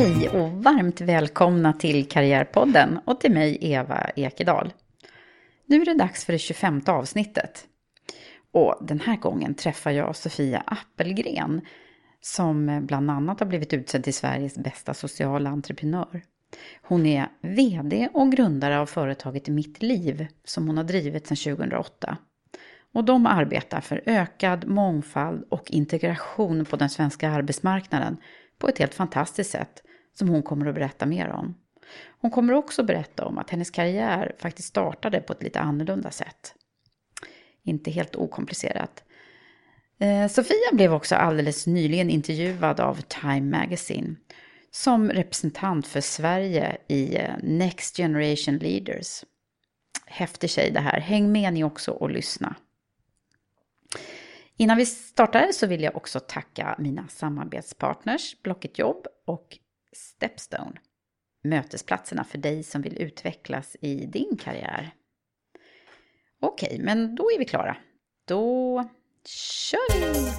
Hej och varmt välkomna till Karriärpodden och till mig Eva Ekedal. Nu är det dags för det 25 avsnittet. Och den här gången träffar jag Sofia Appelgren som bland annat har blivit utsedd till Sveriges bästa sociala entreprenör. Hon är VD och grundare av företaget Mitt Liv som hon har drivit sedan 2008. Och de arbetar för ökad mångfald och integration på den svenska arbetsmarknaden på ett helt fantastiskt sätt som hon kommer att berätta mer om. Hon kommer också berätta om att hennes karriär faktiskt startade på ett lite annorlunda sätt. Inte helt okomplicerat. Eh, Sofia blev också alldeles nyligen intervjuad av Time Magazine som representant för Sverige i eh, Next Generation Leaders. Häftig tjej det här. Häng med ni också och lyssna. Innan vi startar så vill jag också tacka mina samarbetspartners Blocket Jobb och Stepstone. Mötesplatserna för dig som vill utvecklas i din karriär. Okej, men då är vi klara. Då kör vi!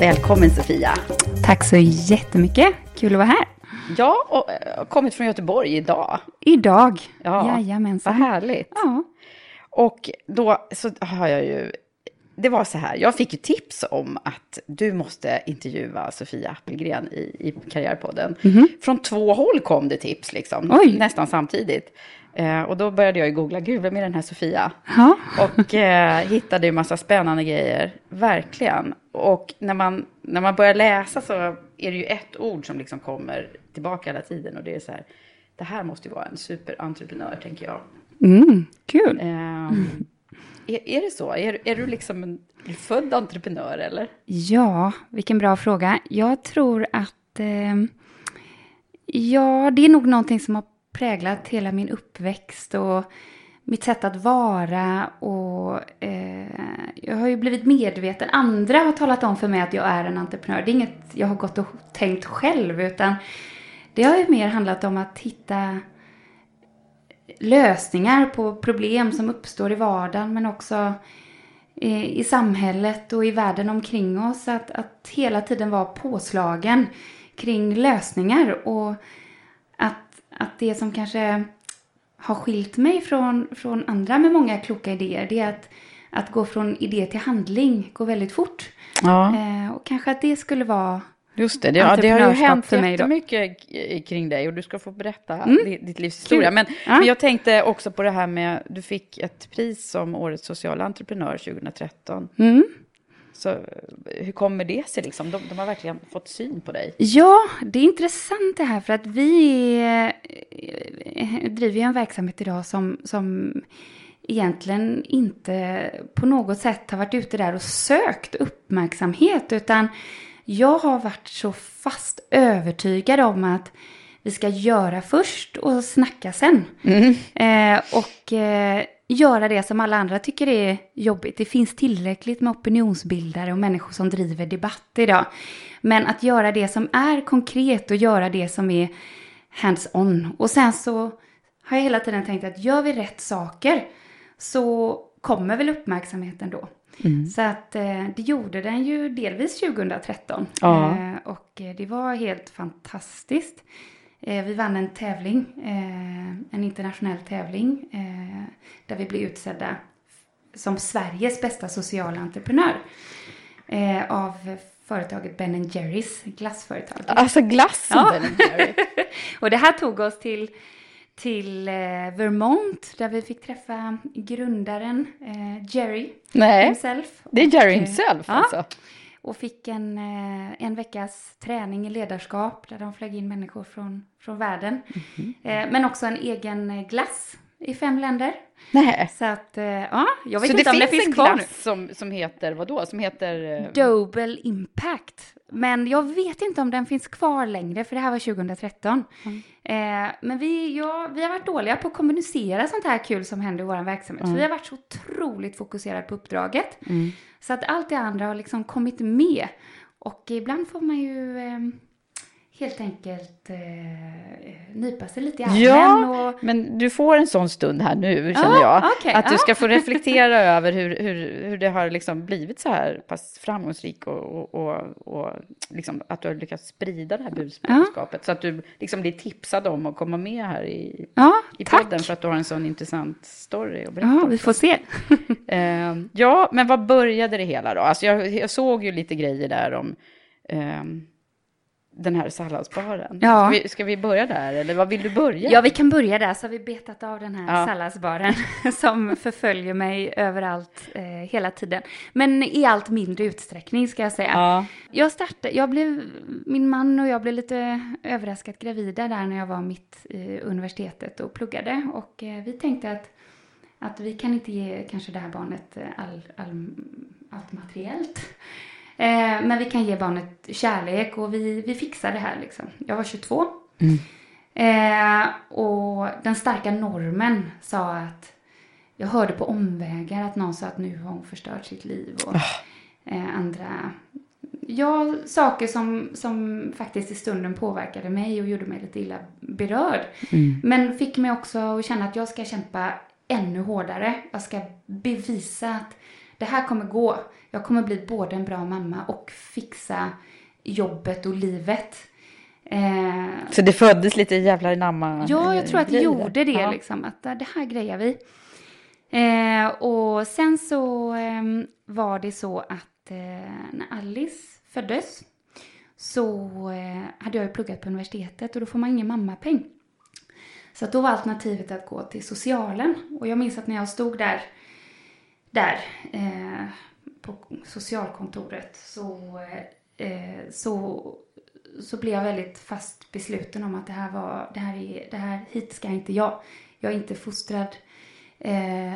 Välkommen Sofia! Tack så jättemycket! Kul att vara här! Ja, och har kommit från Göteborg idag. Idag? Ja, Jajamensan. Vad härligt. Ja. Och då så har jag ju, det var så här, jag fick ju tips om att du måste intervjua Sofia Appelgren i, i Karriärpodden. Från två håll kom det tips liksom, Oj. nästan samtidigt. Eh, och då började jag ju googla, gud vem är den här Sofia? Ja. Och eh, hittade ju massa spännande grejer, verkligen. Och när man, när man börjar läsa så är det ju ett ord som liksom kommer tillbaka hela tiden. Och det är så här, det här måste ju vara en superentreprenör, tänker jag. Mm, kul. Ehm, är, är det så? Är, är du liksom en född entreprenör eller? Ja, vilken bra fråga. Jag tror att eh, ja, det är nog någonting som har präglat hela min uppväxt och mitt sätt att vara och eh, jag har ju blivit medveten. Andra har talat om för mig att jag är en entreprenör. Det är inget jag har gått och tänkt själv utan det har ju mer handlat om att hitta lösningar på problem som uppstår i vardagen men också i samhället och i världen omkring oss. Att, att hela tiden vara påslagen kring lösningar och att, att det som kanske har skilt mig från, från andra med många kloka idéer det är att, att gå från idé till handling går väldigt fort. Ja. Eh, och kanske att det skulle vara Just det, det, ja, det har ju hänt för mig då. jättemycket kring dig och du ska få berätta Mm. ditt, livs historia. Men, Ja. men jag tänkte också på det här med, du fick ett pris som Årets sociala entreprenör 2013. Mm. Så hur kommer det sig liksom? De, de har verkligen fått syn på dig. Ja, det är intressant det här för att vi eh, driver ju en verksamhet idag som, som egentligen inte på något sätt har varit ute där och sökt uppmärksamhet utan jag har varit så fast övertygad om att vi ska göra först och snacka sen. Eh, och eh, göra det som alla andra tycker är jobbigt. Det finns tillräckligt med opinionsbildare och människor som driver debatt idag. Men att göra det som är konkret och göra det som är hands-on. Och sen så har jag hela tiden tänkt att gör vi rätt saker så kommer väl uppmärksamheten då. Så att eh, det gjorde den ju delvis 2013. Ja. Eh, och eh, det var helt fantastiskt. Eh, vi vann en tävling, en internationell tävling, där vi blev utsedda som Sveriges bästa sociala entreprenör. Av företaget Ben Jerrys glassföretag. Alltså glassen Ja. Ben Jerry. Och det här tog oss till, till eh, Vermont där vi fick träffa grundaren eh, Jerry Nej, himself. det är Jerry Och, eh, himself ja. alltså. Och fick en, en veckas träning i ledarskap där de flög in människor från, från världen. Mhm. Eh, men också en egen glass i fem länder. Nej. Så att, eh, ja, jag vet Så inte det om finns det finns en kvar nu. glass som, som heter vadå? Som heter... eh, Double Impact. Men jag vet inte om den finns kvar längre, för det här var 2013. Eh, men vi, ja, vi har varit dåliga på att kommunicera sånt här kul som händer i vår verksamhet. För vi har varit så otroligt fokuserade på uppdraget. Så att allt det andra har liksom kommit med. Och ibland får man ju eh, helt enkelt eh, nypa sig lite i armen. Ja, och, men du får en sån stund här nu, känner Ja, jag. okej, att du ja. ska få reflektera över hur, hur, hur det har liksom blivit så här pass framgångsrik och, och, och, och liksom att du har lyckats sprida det här budskapet. Så att du liksom blir tipsad om att komma med här i, i tack. podden för att du har en sån intressant story att berätta. Ja, vi får se. Eh, ja, men vad började det hela då? Alltså jag, jag såg ju lite grejer där om ehm, den här salladsbaren. Ja. Ska, vi, ska vi börja där, eller vad vill du börja? Ja, vi kan börja där så har vi betat av den här Ja. salladsbaren som förföljer mig överallt eh, hela tiden. Men i allt mindre utsträckning ska jag säga. Ja. Jag startade, jag blev, min man och jag blev lite överraskat gravida där när jag var mitt i universitetet och pluggade. Och eh, vi tänkte att, att vi kan inte ge kanske det här barnet eh, all, all, allt materiellt. Eh, men vi kan ge barnet kärlek och vi, vi fixar det här liksom. Jag var 22. Eh, och den starka normen sa att jag hörde på omvägar att någon sa att nu har hon förstört sitt liv. Och eh, andra ja, saker som, som faktiskt i stunden påverkade mig och gjorde mig lite illa berörd. Men fick mig också att känna att jag ska kämpa ännu hårdare. Jag ska bevisa att det här kommer gå. Jag kommer bli både en bra mamma och fixa jobbet och livet. Eh, Så det föddes lite jävlar namma Ja, jag tror att det grejer. gjorde det Ja. liksom. Att det här grejar vi. Eh, och sen så eh, var det så att eh, när Alice föddes så eh, hade jag ju pluggat på universitetet och då får man ingen mammapeng. Så då var alternativet att gå till socialen. Och jag minns att när jag stod där, där eh, på socialkontoret så, eh, så, så blev jag väldigt fast besluten om att det här var, det här är, det här, hit ska inte jag. Jag är inte fostrad eh,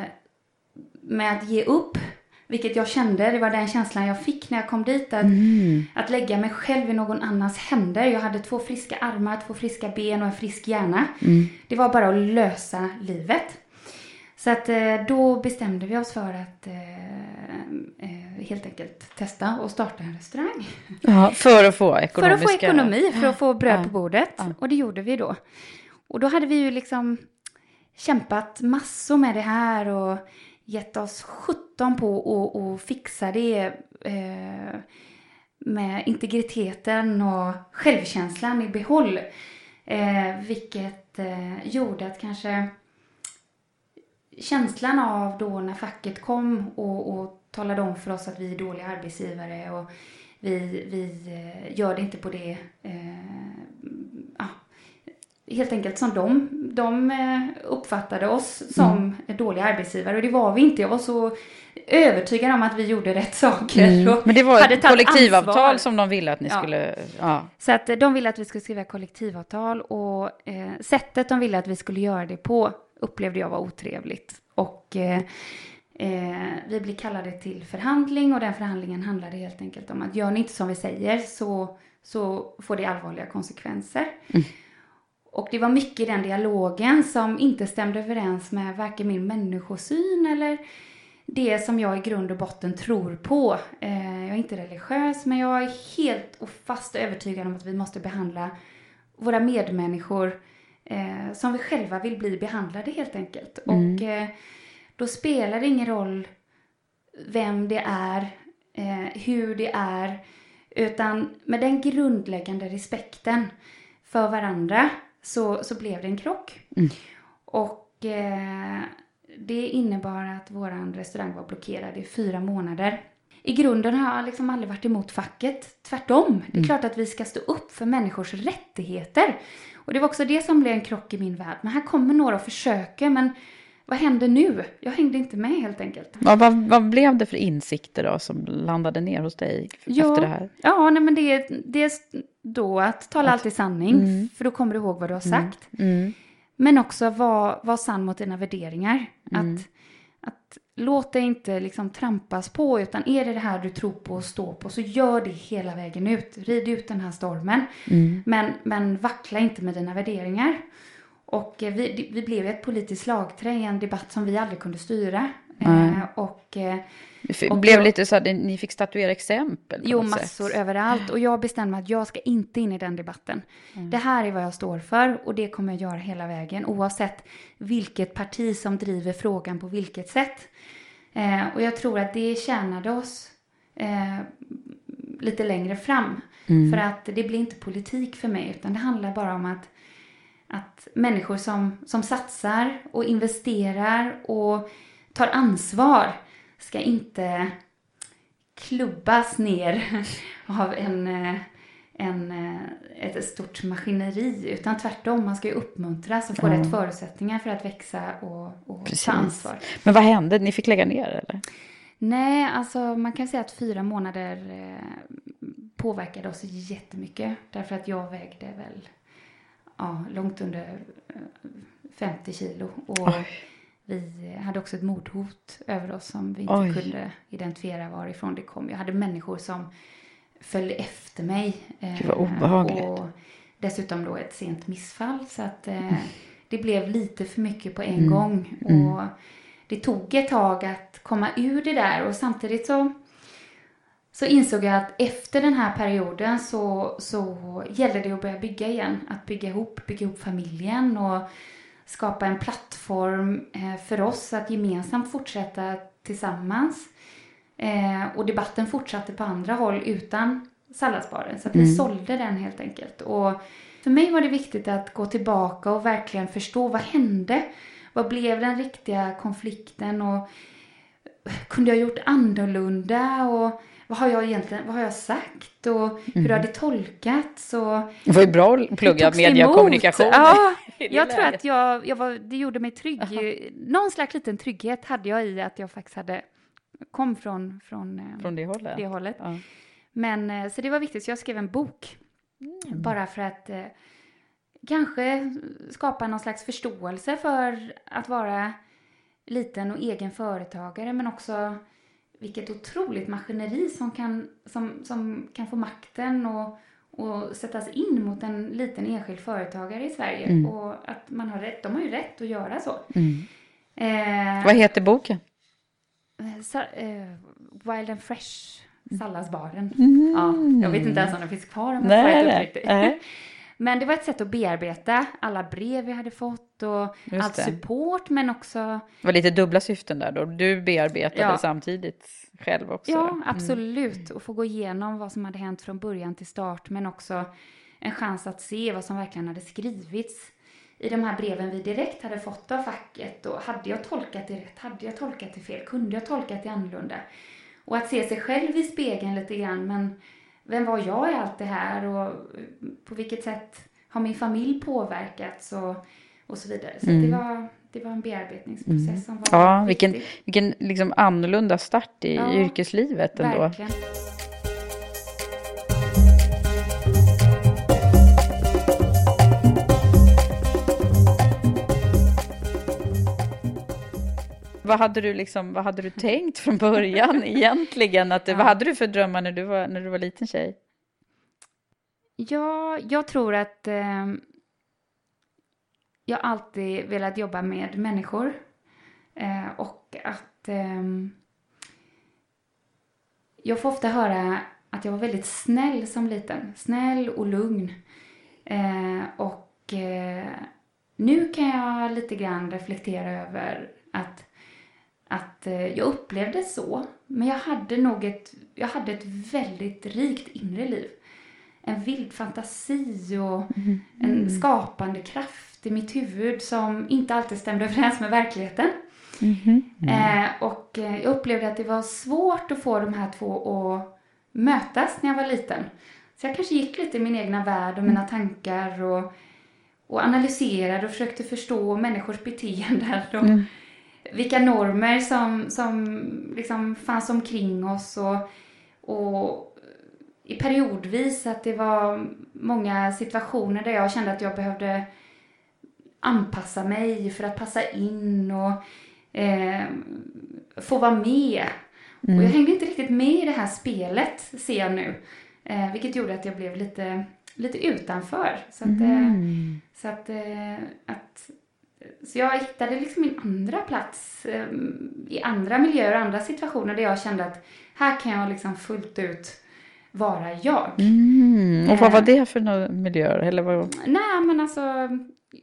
med att ge upp. Vilket jag kände, det var den känslan jag fick när jag kom dit. Att, att lägga mig själv i någon annans händer. Jag hade två friska armar, två friska ben och en frisk hjärna. Det var bara att lösa livet. Så att eh, då bestämde vi oss för att eh, eh, helt enkelt testa och starta en restaurang. Ja, för att få För ekonomiska... att få ekonomi, för att få bröd Ja. på bordet. Ja. Och det gjorde vi då. Och då hade vi ju liksom kämpat massor med det här och gett oss 17 på att att fixa det eh, med integriteten och självkänslan i behåll. Eh, vilket eh, gjorde att kanske känslan av då när facket kom och, och talade om för oss att vi är dåliga arbetsgivare och vi, vi eh, gör det inte på det, eh, ja, helt enkelt som de, de eh, uppfattade oss som mm. dåliga arbetsgivare och det var vi inte. Jag var så övertygad om att vi gjorde rätt saker. Mm. Men det var ett kollektivavtal ansvar. som de ville att ni ja. skulle... Ja. Så att de ville att vi skulle skriva kollektivavtal och eh, sättet de ville att vi skulle göra det på upplevde jag var otrevligt. Och eh, eh, vi blev kallade till förhandling och den förhandlingen handlade helt enkelt om att gör ni inte som vi säger så, så får det allvarliga konsekvenser. Mm. Och det var mycket i den dialogen som inte stämde överens med varken min människosyn eller det som jag i grund och botten tror på. Eh, jag är inte religiös men jag är helt och fast övertygad om att vi måste behandla våra medmänniskor eh, som vi själva vill bli behandlade helt enkelt. Mm. Och eh, då spelar det ingen roll vem det är, eh, hur det är, utan med den grundläggande respekten för varandra så, så blev det en krock. Mm. Och eh, det innebar att vår restaurang var blockerad i fyra månader. I grunden har jag liksom aldrig varit emot facket. Tvärtom. Det är mm. klart att vi ska stå upp för människors rättigheter. Och det var också det som blev en krock i min värld. Men här kommer några och försöker, men vad händer nu? Jag hängde inte med helt enkelt. Vad, vad, vad blev det för insikter då som landade ner hos dig ja, efter det här? Ja, nej men det är dels då att tala att, alltid sanning, mm. för då kommer du ihåg vad du har mm. sagt. Mm. Men också vara var sann mot dina värderingar. Mm. Att låt dig inte liksom trampas på, utan är det det här du tror på och står på, så gör det hela vägen ut. Rid ut den här stormen. Mm. Men, men vackla inte med dina värderingar. Och eh, vi, vi blev ett politiskt slagträ i en debatt som vi aldrig kunde styra. Mm. och, eh, och blev lite så att ni fick statuera exempel? Jo, massor sätt. överallt. Och jag bestämde att jag ska inte in i den debatten. Mm. Det här är vad jag står för och det kommer jag göra hela vägen oavsett vilket parti som driver frågan på vilket sätt. Eh, och jag tror att det tjänade oss eh, lite längre fram. Mm. För att det blir inte politik för mig utan det handlar bara om att att människor som, som satsar och investerar och tar ansvar ska inte klubbas ner av en, en, ett stort maskineri utan tvärtom, man ska ju uppmuntras och få mm. rätt förutsättningar för att växa och, och ta ansvar. Men vad hände? Ni fick lägga ner eller? Nej, alltså man kan säga att fyra månader eh, påverkade oss jättemycket därför att jag vägde väl ja, långt under 50 eh, kilo. Och Oj. vi hade också ett mordhot över oss som vi inte Oj. kunde identifiera varifrån det kom. Jag hade människor som följde efter mig. Det var obehagligt. Och dessutom då ett sent missfall. Så att eh, det blev lite för mycket på en mm. gång. Mm. Och det tog ett tag att komma ur det där och samtidigt så så insåg jag att efter den här perioden så, så gällde det att börja bygga igen. Att bygga ihop, bygga ihop familjen och skapa en plattform eh, för oss att gemensamt fortsätta tillsammans. Eh, och debatten fortsatte på andra håll utan salladsbaren. Så att vi mm. sålde den helt enkelt. Och för mig var det viktigt att gå tillbaka och verkligen förstå vad hände? Vad blev den riktiga konflikten? Och kunde jag gjort annorlunda? Och vad har jag egentligen, vad har jag sagt och mm. hur har det tolkats och... Det var ju bra att plugga mediekommunikation. Ja, jag tror att jag, jag var, det gjorde mig trygg. Aha. Någon slags liten trygghet hade jag i att jag faktiskt hade, kom från, från, eh, från det hållet. Det hållet. Ja. Men, eh, så det var viktigt, så jag skrev en bok. Mm. Bara för att eh, kanske skapa någon slags förståelse för att vara liten och egen företagare men också vilket otroligt maskineri som kan, som, som kan få makten och, och sättas in mot en liten enskild företagare i Sverige. Mm. Och att man har rätt, de har ju rätt att göra så. Mm. Eh, Vad heter boken? Så, eh, Wild and Fresh, salladsbaren. Mm. Ja, jag vet inte ens om den finns kvar om jag nej, nej. Men det var ett sätt att bearbeta alla brev vi hade fått och Just allt det. support men också... Det var lite dubbla syften där då. Du bearbetade ja. samtidigt själv också. Ja, mm. absolut. Och få gå igenom vad som hade hänt från början till start men också en chans att se vad som verkligen hade skrivits i de här breven vi direkt hade fått av facket. Och hade jag tolkat det rätt? Hade jag tolkat det fel? Kunde jag tolkat det annorlunda? Och att se sig själv i spegeln lite grann men vem var jag i allt det här och på vilket sätt har min familj påverkats och, och så vidare. Så mm. det, var, det var en bearbetningsprocess mm. som var Ja, vilken, vilken liksom annorlunda start i ja, yrkeslivet ändå. Verkligen. Vad hade du liksom, vad hade du tänkt från början egentligen? Att, ja. Vad hade du för drömmar när du var, när du var liten tjej? Ja, jag tror att eh, jag alltid velat jobba med människor. Eh, och att eh, jag får ofta höra att jag var väldigt snäll som liten. Snäll och lugn. Eh, och eh, nu kan jag lite grann reflektera över att att eh, jag upplevde så. Men jag hade nog ett, jag hade ett väldigt rikt inre liv. En vild fantasi och mm. en skapande kraft i mitt huvud som inte alltid stämde överens med verkligheten. Mm. Mm. Eh, och eh, jag upplevde att det var svårt att få de här två att mötas när jag var liten. Så jag kanske gick lite i min egna värld och mina mm. tankar och, och analyserade och försökte förstå människors beteenden. Och, mm vilka normer som, som liksom fanns omkring oss och, och i periodvis att det var många situationer där jag kände att jag behövde anpassa mig för att passa in och eh, få vara med. Mm. Och jag hängde inte riktigt med i det här spelet ser jag nu. Eh, vilket gjorde att jag blev lite, lite utanför. Så att, eh, mm. så att, eh, att så jag hittade liksom min andra plats eh, i andra miljöer och andra situationer där jag kände att här kan jag liksom fullt ut vara jag. Mm. Och vad var eh. det för miljöer? Eller vad? Nej, men alltså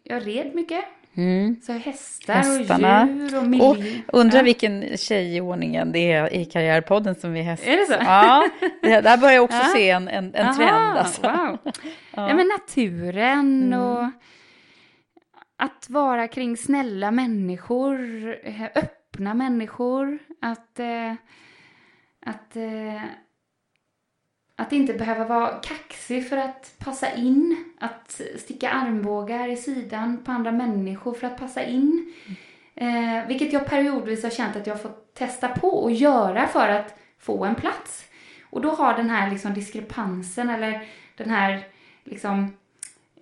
jag red mycket. Mm. Så hästar Hästarna. och djur och miljö. Och undrar ja. vilken tjej i ordningen det är i Karriärpodden som är häst. Är det så? Ja, det, där börjar jag också ja. se en, en, en trend. Alltså. Wow. Ja. ja. men naturen mm. och att vara kring snälla människor, eh, öppna människor, att, eh, att, eh, att inte behöva vara kaxig för att passa in, att sticka armbågar i sidan på andra människor för att passa in. Eh, vilket jag periodvis har känt att jag fått testa på och göra för att få en plats. Och då har den här liksom diskrepansen eller den här liksom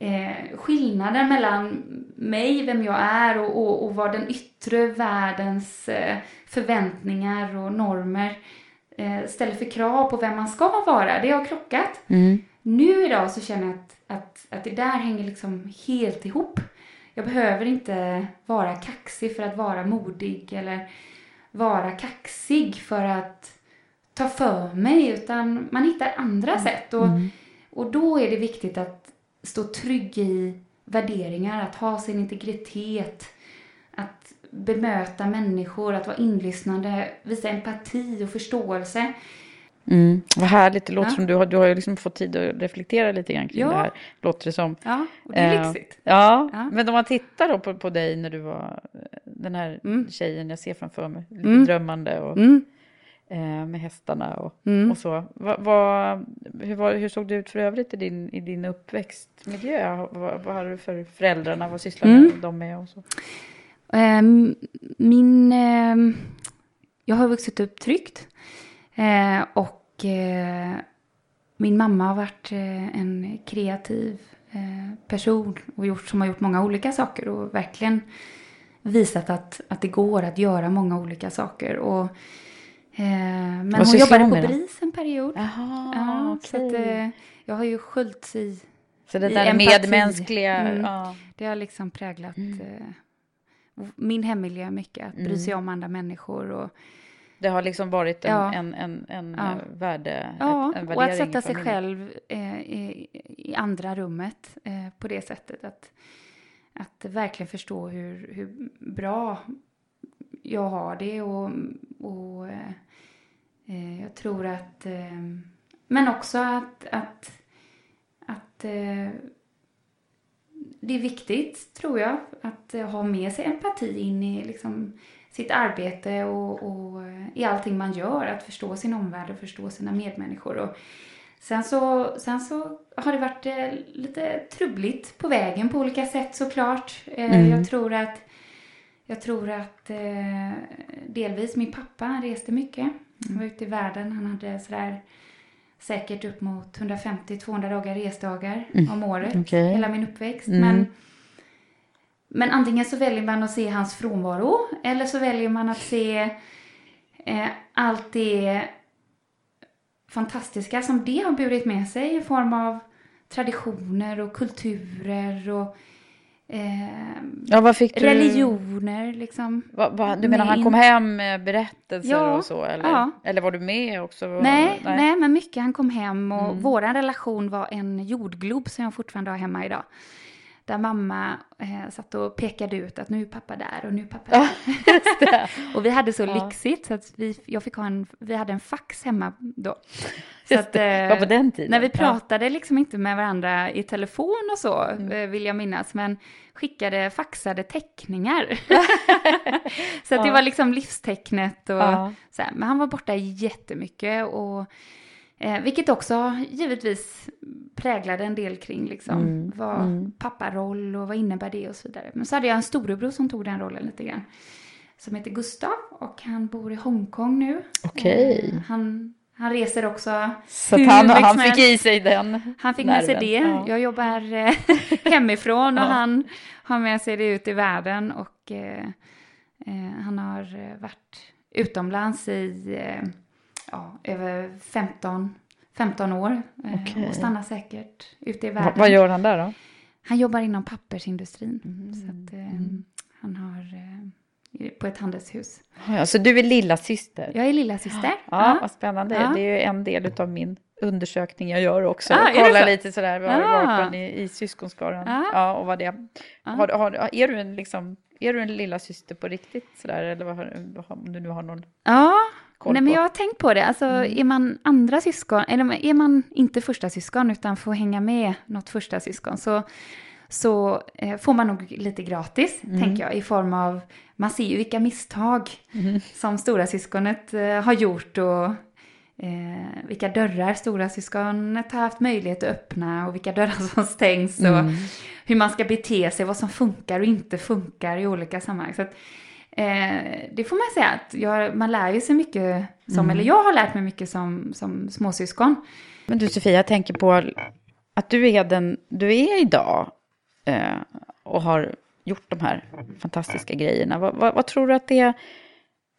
eh, skillnaden mellan mig, vem jag är och, och, och vad den yttre världens eh, förväntningar och normer eh, ställer för krav på vem man ska vara. Det har krockat. Mm. Nu idag så känner jag att, att, att det där hänger liksom helt ihop. Jag behöver inte vara kaxig för att vara modig eller vara kaxig för att ta för mig utan man hittar andra mm. sätt. Och, mm. och då är det viktigt att stå trygg i värderingar, att ha sin integritet, att bemöta människor, att vara inlyssnande, visa empati och förståelse. Mm, vad härligt, det låter ja. som du har, du har ju liksom fått tid att reflektera lite grann kring ja. det här. Låter det som. Ja, och det är eh, lyxigt. Ja, ja, men om man tittar då på, på dig när du var eh, den här mm. tjejen jag ser framför mig, lite mm. drömmande och mm. Eh, med hästarna och, mm. och så. Va, va, hur, var, hur, såg det ut för övrigt i din, i din uppväxtmiljö? Vad, vad hade du för föräldrarna? Vad sysslade mm. de med? Och så? Um, min... Um, jag har vuxit upp tryggt. Uh, och uh, min mamma har varit uh, en kreativ person och gjort, som har gjort många olika saker och verkligen visat att, att det går att göra många olika saker. Och Eh, men hon jobbade på BRIS en period. Jaha, ja, okay. så att, eh, jag har ju sköljts i Så det där medmänskliga. Mm. Ja. Det har liksom präglat mm. eh, min hemmiljö mycket. Att bry sig mm. om andra människor. Och, det har liksom varit en, ja. en, en, en ja. värde, ja, en och att sätta sig själv eh, i, i, andra rummet eh, på det sättet. Att, att verkligen förstå hur, hur bra jag har det och, och eh, jag tror att, eh, men också att, att, att eh, det är viktigt, tror jag, att ha med sig empati in i liksom, sitt arbete och, och, i allting man gör. Att förstå sin omvärld och förstå sina medmänniskor. Och Sen så, sen så har det varit eh, lite trubbligt på vägen på olika sätt såklart. Eh, Mm. Jag tror att, jag tror att eh, delvis min pappa han reste mycket. Han var ute i världen. Han hade sådär säkert upp mot 150-200 dagar resdagar om året. okej. Hela min uppväxt. Mm. Men, men antingen så väljer man att se hans frånvaro eller så väljer man att se eh, allt det fantastiska som det har burit med sig i form av traditioner och kulturer och eh, Ja, religioner liksom. Vad, vad, du menar han in- kom hem med berättelser Ja, och så? Eller, ja. eller var du med också? Nej, nej. men mycket. Han kom hem och Mm. vår relation var en jordglob som jag fortfarande har hemma idag. Där mamma eh, satt och pekade ut att nu är pappa där och nu är pappa där. Och vi hade så Ja. lyxigt så att vi, jag fick ha en, vi hade en fax hemma då. Så Just att, det. eh, Var på den tiden. När vi Ja. pratade liksom inte med varandra i telefon och så, Mm. eh, vill jag minnas, men skickade faxade teckningar. så att det Ja. var liksom livstecknet och Ja. så här. Men han var borta jättemycket och eh, vilket också givetvis präglade en del kring liksom Mm, vad mm. papparoll och vad innebär det och så vidare. Men så hade jag en storebror som tog den rollen lite grann. Som heter Gustav och han bor i Hongkong nu. Okej. Eh, han, han reser också Så hur han, han fick i sig den Han fick med sig det. nerven. Ja. Jag jobbar eh, hemifrån och Ja. han har med sig det ut i världen. Och eh, eh, han har eh, varit utomlands i eh, ja, över 15, 15 år. Eh, Okej. Och stannar säkert ute i världen. vad gör han där då? Han jobbar inom pappersindustrin. Mm. Så att, eh, han har eh, på ett handelshus. Ja, så du är lilla syster? Jag är lilla syster. Ja, vad spännande. Ja. Det är ju en del av min undersökning jag gör också. Ah, är Kolla så? lite sådär, vad Ah. var man i, i syskonskaran? Ah. Ja, och vad det Ah. har, har, Är du en liksom, är du en lilla syster på riktigt sådär? Eller vad har- om du nu har någon Ja, koll nej, men på? jag har tänkt på det. Alltså, är man andra syskon, eller är man inte första syskon utan får hänga med något första syskon så, så eh, får man nog lite gratis, tänker jag, i form av, man ser ju vilka misstag som stora syskonet eh, har gjort och eh, vilka dörrar stora syskonet har haft möjlighet att öppna och vilka dörrar som stängs och hur man ska bete sig, vad som funkar och inte funkar i olika sammanhang. Så att, eh, det får man säga att jag, man lär ju sig mycket, som, eller jag har lärt mig mycket som, som småsyskon. Men du Sofia, jag tänker på att du är den du är idag eh, och har gjort de här fantastiska grejerna. Vad, vad, vad tror du att det är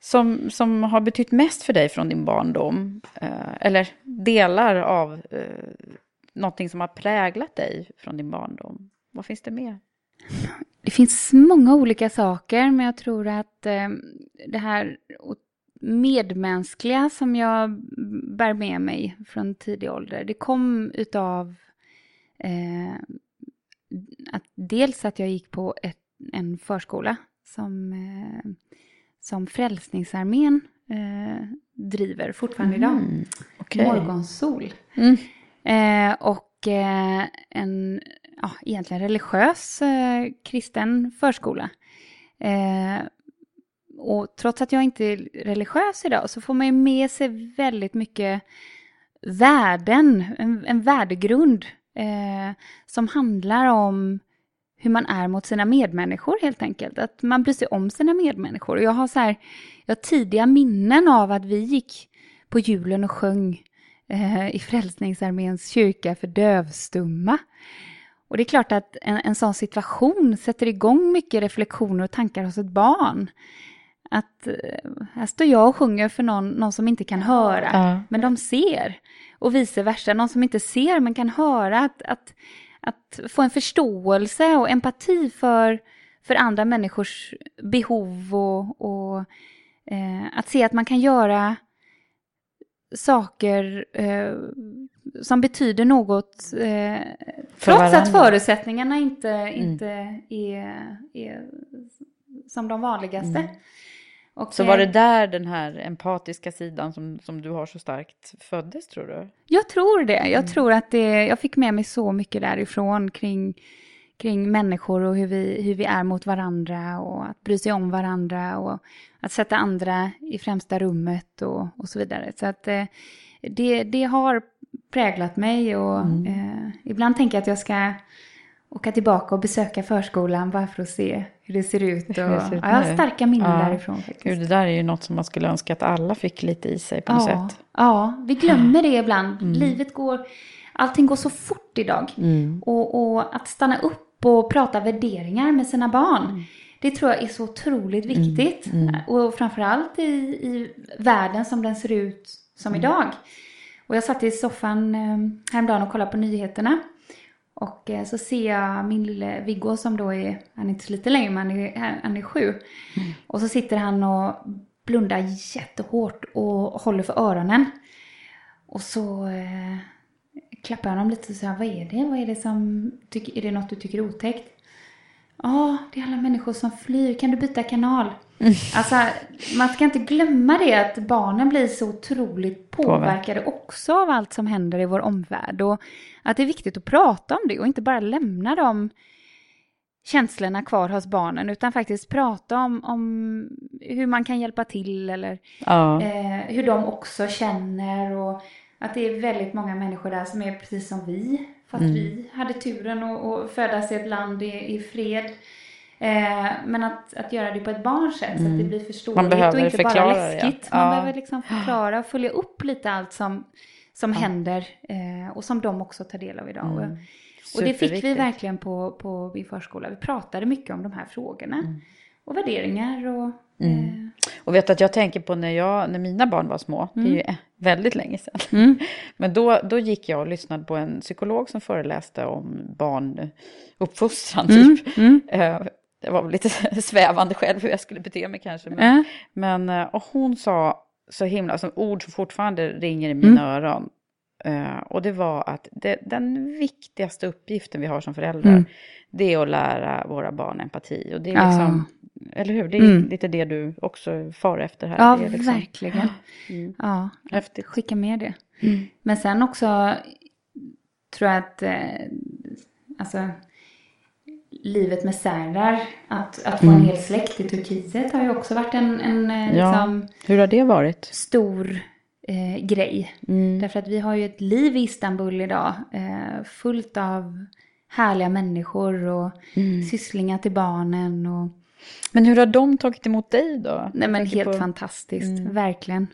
som, som har betytt mest för dig från din barndom? Eh, eller delar av eh, någonting som har präglat dig från din barndom? Vad finns det mer? Det finns många olika saker, men jag tror att eh, det här medmänskliga som jag bär med mig från tidig ålder, det kom utav eh, att dels att jag gick på ett, en förskola som, eh, som Frälsningsarmén eh, driver fortfarande idag. Mm, okej. Morgonsol. Mm. Eh, och eh, en ja, egentligen religiös eh, kristen förskola. Eh, och trots att jag inte är religiös idag så får man ju med sig väldigt mycket värden, en, en värdegrund eh, som handlar om hur man är mot sina medmänniskor helt enkelt. Att man bryr sig om sina medmänniskor. Och jag har så här, jag har tidiga minnen av att vi gick på julen och sjöng eh, i Frälsningsarméns kyrka för dövstumma. Och det är klart att en, en sån situation sätter igång mycket reflektioner och tankar hos ett barn. Att eh, här står jag och sjunger för någon, någon som inte kan höra, Ja. men de ser. Och vice versa, någon som inte ser men kan höra. Att, att, att få en förståelse och empati för, för andra människors behov och, och eh, att se att man kan göra saker eh, som betyder något eh, trots att varandra. förutsättningarna inte, inte är, är som de vanligaste. Mm. Och, Så var det eh, där den här empatiska sidan som, som du har så starkt föddes, tror du? Jag tror det. Mm. Jag tror att det, jag fick med mig så mycket därifrån kring, kring människor och hur vi, hur vi är mot varandra och att bry sig om varandra och att sätta andra i främsta rummet och, och så vidare. Så att eh, det, det har präglat mig och Mm. eh, ibland tänker jag att jag ska åka tillbaka och besöka förskolan bara för att se hur det ser ut. Och, ser ut ja, jag har starka minnen Ja. därifrån faktiskt. Gud, det där är ju något som man skulle önska att alla fick lite i sig på något ja, sätt. ja, vi glömmer det ibland. Mm. Livet går, allting går så fort idag. Och, och att stanna upp och prata värderingar med sina barn. Mm. Det tror jag är så otroligt viktigt. Och framförallt i, i världen som den ser ut som Mm. idag. Och jag satt i soffan eh, häromdagen och kollade på nyheterna. Och eh, så ser jag min lille Viggo som då är, han är inte så lite längre men han är, han är sju. Och så sitter han och blundar jättehårt och håller för öronen. Och så eh, klappar jag honom lite och säger, vad är det? Vad är det som, är det något du tycker är otäckt? Ja, det är alla människor som flyr. Kan du byta kanal? Alltså, man ska inte glömma det att barnen blir så otroligt påverkade också av allt som händer i vår omvärld. Och att det är viktigt att prata om det och inte bara lämna de känslorna kvar hos barnen utan faktiskt prata om, om hur man kan hjälpa till eller Ja. eh, hur de också känner och att det är väldigt många människor där som är precis som vi. Fast vi hade turen att, att födas i ett land i, i fred. Eh, men att, att göra det på ett barns sätt så att det blir förståeligt och inte bara förklara ja. läskigt. Man Ja. behöver liksom förklara och följa upp lite allt som, som händer eh, och som de också tar del av idag. Och, och det fick vi verkligen på, på min förskola. Vi pratade mycket om de här frågorna. Och värderingar och... Eh, Och vet att jag tänker på när, jag, när mina barn var små, det är ju eh, väldigt länge sedan. Mm. Men då, då gick jag och lyssnade på en psykolog som föreläste om barnuppfostran typ. Mm. Det var väl lite svävande själv hur jag skulle bete mig kanske. Men, Ja. men eh, och hon sa så himla, som ord som fortfarande ringer i mina Mm. öron. Eh, och det var att det, den viktigaste uppgiften vi har som föräldrar, Mm. det är att lära våra barn empati. Och det är Ja. liksom, eller hur? Det är Mm. lite det du också far efter här. Ja, liksom, verkligen. Mm. Ja, Häftigt. skicka med det. Men sen också tror jag att eh, alltså, livet med Serdar, att, att få en hel släkt i Turkiet har ju också varit en, en eh, Ja. liksom, Hur har det varit? stor eh, grej. Mm. Därför att vi har ju ett liv i Istanbul idag eh, fullt av härliga människor och Mm. sysslingar till barnen. Och, Men hur har de tagit emot dig då? nej men helt på- fantastiskt, Mm. verkligen.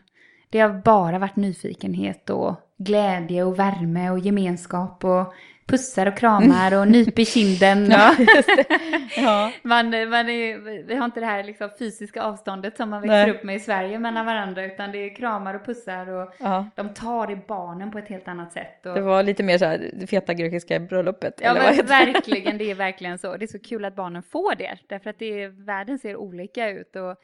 Det har bara varit nyfikenhet och glädje och värme och gemenskap och pussar och kramar och nyp i kinden. Ja. Ja. man, man är, vi har inte det här liksom fysiska avståndet som man Nej. växer upp med i Sverige mellan varandra utan det är kramar och pussar och ja. de tar i barnen på ett helt annat sätt. Och, Det var lite mer så här, det feta grekiska bröllopet. Ja men verkligen, det är verkligen så. Det är så kul att barnen får det. Därför att det är, världen ser olika ut. Och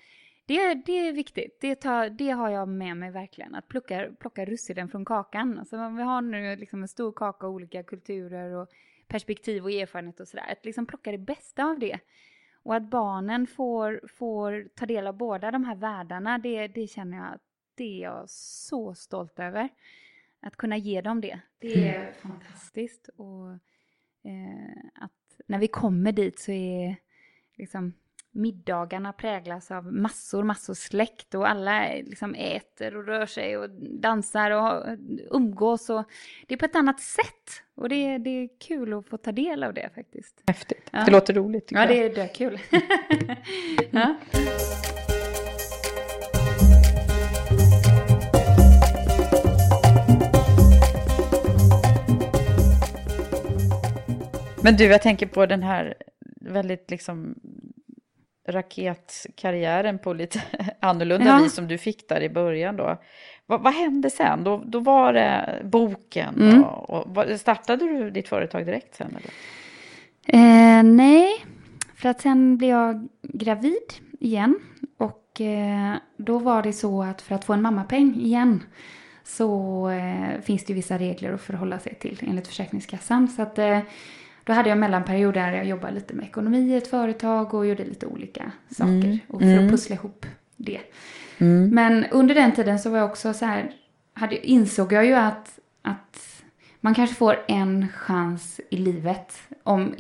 det, det är viktigt. Det, tar, det har jag med mig verkligen. Att plocka, plocka russinen från kakan. Alltså om vi har nu liksom en stor kaka av olika kulturer och perspektiv och erfarenhet och sådär. Att liksom plocka det bästa av det. Och att barnen får, får ta del av båda de här världarna. Det, det känner jag att det är jag så stolt över. Att kunna ge dem det. Det är fantastiskt. Och eh, att när vi kommer dit så är liksom middagarna präglas av massor, massor släkt och alla eh, liksom äter och rör sig och dansar och umgås och det är på ett annat sätt och det, det är kul att få ta del av det faktiskt. Häftigt. Ja. Det låter roligt Ja, jag. det är dökul. ja. Men du, jag tänker på den här väldigt liksom raketkarriären på lite annorlunda Ja. vis som du fick där i början då. Vad, vad hände sen? Då, då var det boken Mm. och, och startade du ditt företag direkt sen eller? Eh, nej, för att sen blev jag gravid igen. Och eh, då var det så att för att få en mammapeng igen så eh, finns det ju vissa regler att förhålla sig till enligt Försäkringskassan. Så att eh, då hade jag en mellanperiod där jag jobbade lite med ekonomi i ett företag och gjorde lite olika saker. Och för att pussla ihop det. Men under den tiden så var jag också så här, hade, insåg jag ju att, att man kanske får en chans i livet. Om,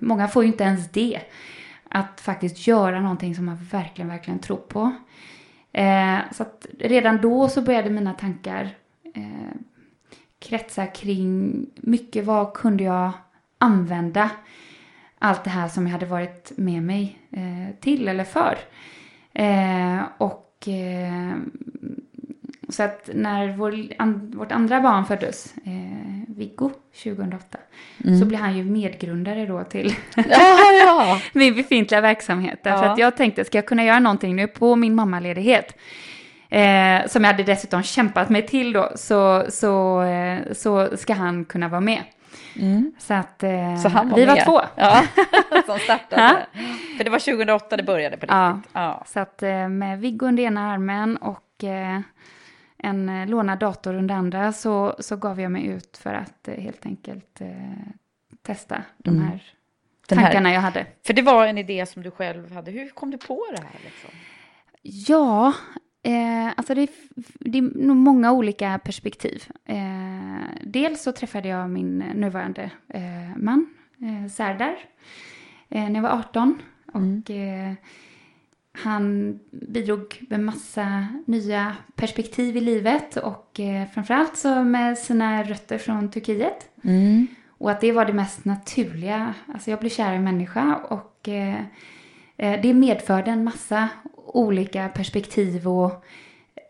många får ju inte ens det. Att faktiskt göra någonting som man verkligen, verkligen tror på. Eh, så att redan då så började mina tankar eh, kretsar kring mycket vad kunde jag använda allt det här som jag hade varit med mig eh, till eller för. Eh, och eh, så att när vår, an, vårt andra barn föddes, eh, Viggo, 2008, mm. så blev han ju medgrundare då till min befintliga verksamhet. Därför ja. att jag tänkte, ska jag kunna göra någonting nu på min mammaledighet? Eh, som jag hade dessutom kämpat mig till då, så, så, eh, så ska han kunna vara med. Mm. Så att eh, så var vi med. var två. Ja, som startade. För det var 2008 det började på riktigt. Ja, ja. så att eh, med Viggo under ena armen och eh, en eh, lånad dator under andra så, så gav jag mig ut för att eh, helt enkelt eh, testa de mm. här tankarna här, jag hade. För det var en idé som du själv hade. Hur kom du på det här? Liksom? Ja, eh, alltså det, det är nog många olika perspektiv. Eh, dels så träffade jag min nuvarande eh, man, eh, Serdar, eh, när jag var 18. Och mm. Han bidrog med massa nya perspektiv i livet och eh, framförallt så med sina rötter från Turkiet. Mm. Och att det var det mest naturliga. Alltså jag blev kär i människa och det medförde en massa olika perspektiv och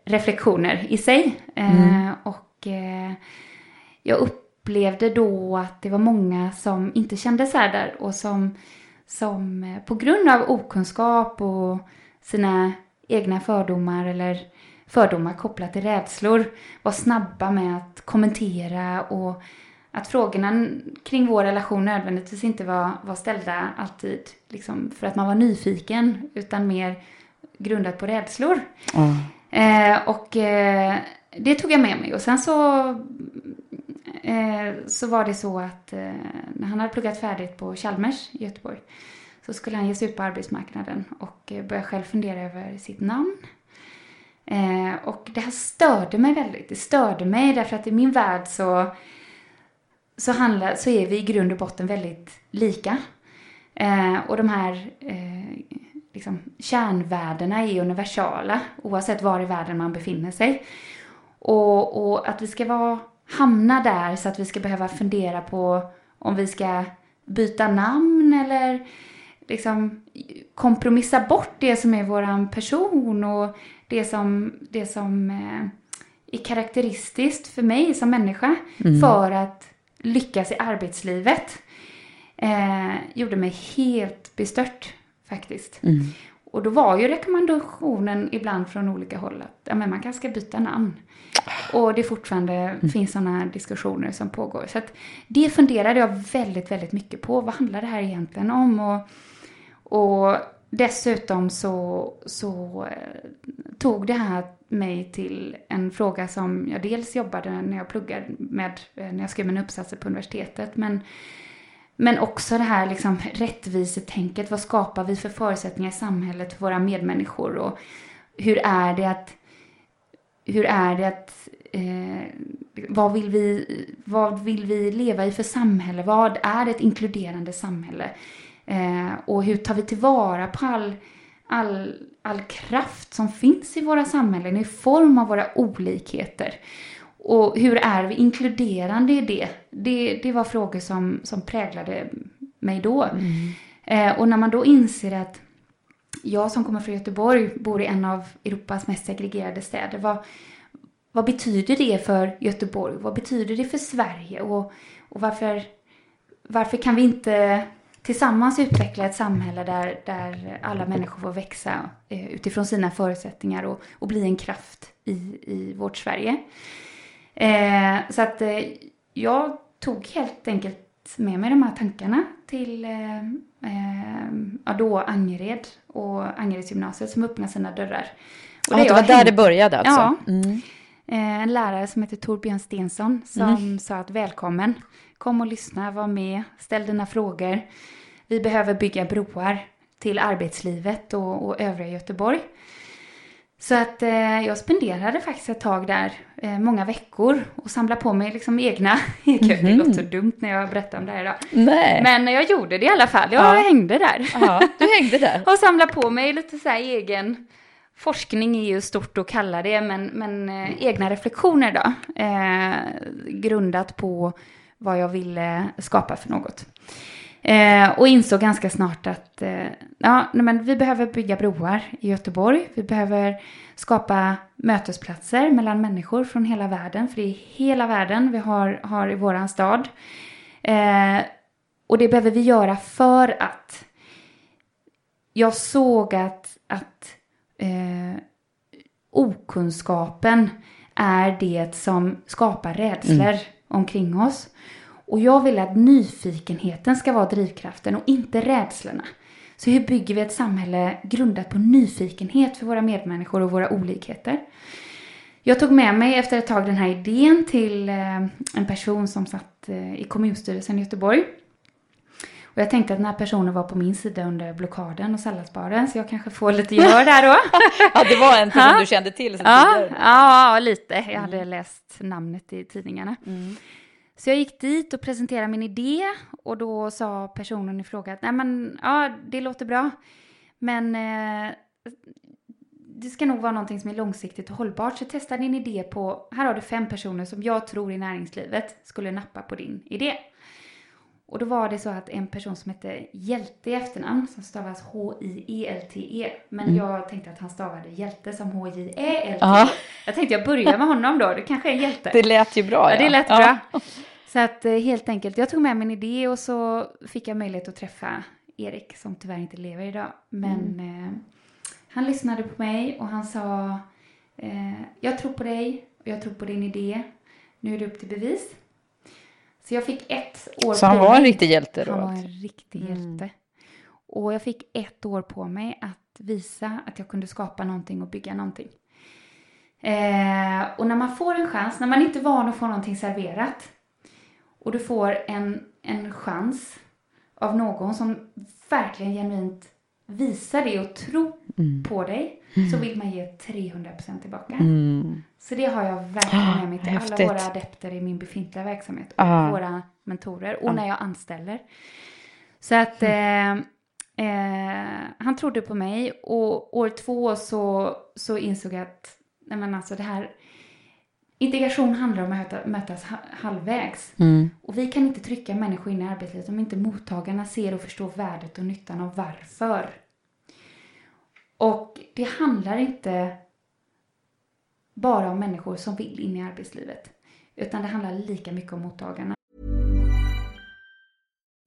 reflektioner i sig. Eh, mm. och eh, jag upplevde då att det var många som inte kände Serdar och som som eh, på grund av okunskap och sina egna fördomar eller fördomar kopplat till rädslor var snabba med att kommentera och att frågorna kring vår relation nödvändigtvis inte var, var ställda alltid liksom för att man var nyfiken utan mer grundat på rädslor. Mm. Eh, och eh, det tog jag med mig och sen så eh, så var det så att eh, när han hade pluggat färdigt på Chalmers i Göteborg så skulle han ge sig ut på arbetsmarknaden och eh, börja själv fundera över sitt namn. Eh, och det här störde mig väldigt. Det störde mig därför att i min värld så, så, handlar, så är vi i grund och botten väldigt lika. Och de här liksom, kärnvärdena är universala oavsett var i världen man befinner sig. Och, och att vi ska vara, hamna där så att vi ska behöva fundera på om vi ska byta namn eller liksom kompromissa bort det som är våran person och det som, det som eh, är karaktäristiskt för mig som människa mm. för att lyckas i arbetslivet eh, gjorde mig helt bestört faktiskt. Mm. Och då var ju rekommendationen ibland från olika håll att ja, men man kanske ska byta namn. Och det fortfarande mm. finns sådana diskussioner som pågår. Så att det funderade jag väldigt, väldigt mycket på. Vad handlar det här egentligen om? Och och dessutom så, så eh, tog det här mig till en fråga som jag dels jobbade när jag pluggade med, eh, när jag skrev mina uppsatser på universitetet, men, men också det här liksom rättvisetänket. Vad skapar vi för förutsättningar i samhället för våra medmänniskor? Och hur är det att, hur är det att eh, vad, vill vi, vad vill vi leva i för samhälle? Vad är ett inkluderande samhälle? Eh, och hur tar vi tillvara på all, all, all kraft som finns i våra samhällen i form av våra olikheter? Och hur är vi inkluderande i det? Det, det var frågor som, som präglade mig då. Mm. Eh, och när man då inser att jag som kommer från Göteborg bor i en av Europas mest segregerade städer. Vad, vad betyder det för Göteborg? Vad betyder det för Sverige? Och, och varför, varför kan vi inte tillsammans utveckla ett samhälle där, där alla människor får växa eh, utifrån sina förutsättningar och, och bli en kraft i, i vårt Sverige. Eh, så att eh, jag tog helt enkelt med mig de här tankarna till eh, eh ja, då Angered och Angeredsgymnasiet som öppnade sina dörrar. Och det, ja, det var där det började alltså? Ja. Mm. Eh, en lärare som heter Torbjörn Stensson som mm. sa att välkommen, kom och lyssna, var med, ställ dina frågor. Vi behöver bygga broar till arbetslivet och, och övriga Göteborg. Så att eh, jag spenderade faktiskt ett tag där, eh, många veckor, och samlade på mig liksom egna... Mm -hmm. Det låter så dumt när jag berättar om det här idag. Nej. Men jag gjorde det i alla fall. Jag ja. hängde där. Ja, du hängde där. och samlade på mig lite så egen forskning är ju stort att kalla det, men, men eh, egna reflektioner då. Eh, grundat på vad jag ville skapa för något. Eh, och insåg ganska snart att eh, ja, men vi behöver bygga broar i Göteborg. Vi behöver skapa mötesplatser mellan människor från hela världen. För det är hela världen vi har, har i våran stad. Eh, och det behöver vi göra för att jag såg att, att eh, okunskapen är det som skapar rädslor mm. omkring oss. Och jag vill att nyfikenheten ska vara drivkraften och inte rädslorna. Så hur bygger vi ett samhälle grundat på nyfikenhet för våra medmänniskor och våra olikheter? Jag tog med mig efter ett tag den här idén till eh, en person som satt eh, i kommunstyrelsen i Göteborg. Och jag tänkte att den här personen var på min sida under blockaden och salladsbaren så jag kanske får lite gehör där då. ja, det var en person du kände till sen ja, tidigare. Ja, lite. Jag hade mm. läst namnet i tidningarna. Mm. Så jag gick dit och presenterade min idé och då sa personen i fråga att nej men ja, det låter bra. Men eh, det ska nog vara någonting som är långsiktigt och hållbart. Så testa din idé på, här har du fem personer som jag tror i näringslivet skulle nappa på din idé. Och då var det så att en person som hette Hjälte i efternamn, som stavas H-I-E-L-T-E. -E, men mm. jag tänkte att han stavade Hjälte som H-J-E-L-T-E. -E. Jag tänkte jag börjar med honom då, det kanske är Hjälte. Det lät ju bra. Ja, det lät ja. bra. Så att eh, helt enkelt, jag tog med min idé och så fick jag möjlighet att träffa Erik som tyvärr inte lever idag. Men mm. eh, han lyssnade på mig och han sa eh, Jag tror på dig och jag tror på din idé. Nu är det upp till bevis. Så jag fick ett år Så han var en riktig hjälte då? Han var en riktig mm. hjälte. Och jag fick ett år på mig att visa att jag kunde skapa någonting och bygga någonting. Eh, och när man får en chans, när man inte är van att få någonting serverat och du får en, en chans av någon som verkligen genuint visar det och tror mm. på dig så vill man ge 300% tillbaka. Mm. Så det har jag verkligen med mig till Häftigt. alla våra adepter i min befintliga verksamhet och ah. våra mentorer och ah. när jag anställer. Så att mm. eh, eh, han trodde på mig och år två så, så insåg jag att nej men alltså det här Integration handlar om att mötas halvvägs. Mm. Och vi kan inte trycka människor in i arbetslivet om inte mottagarna ser och förstår värdet och nyttan av varför. Och det handlar inte bara om människor som vill in i arbetslivet. Utan det handlar lika mycket om mottagarna.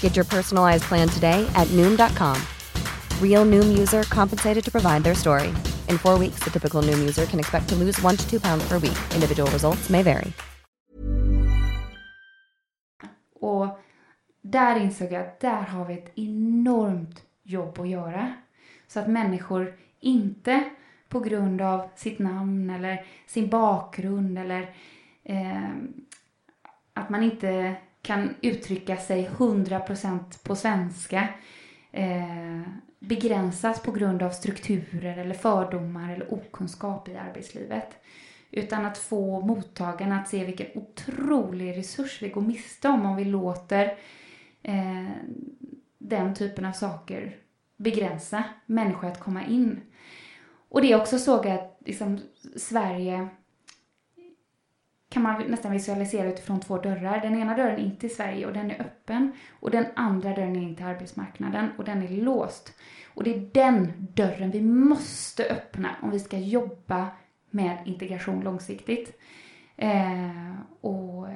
Get your personalized plan today at Noom.com. Real Noom user compensated to provide their story. In four weeks, the typical Noom user can expect to lose one to two pounds per week. Individual results may vary. Och där insåg jag att där har vi ett enormt jobb att göra. Så att människor inte på grund av sitt namn eller sin bakgrund eller eh, att man inte kan uttrycka sig 100% på svenska eh, begränsas på grund av strukturer eller fördomar eller okunskap i arbetslivet. Utan att få mottagarna att se vilken otrolig resurs vi går miste om om vi låter eh, den typen av saker begränsa människor att komma in. Och det är också såg att liksom, Sverige kan man nästan visualisera utifrån två dörrar. Den ena dörren är in till Sverige och den är öppen. Och den andra dörren är in till arbetsmarknaden och den är låst. Och det är den dörren vi måste öppna om vi ska jobba med integration långsiktigt. Eh, och eh,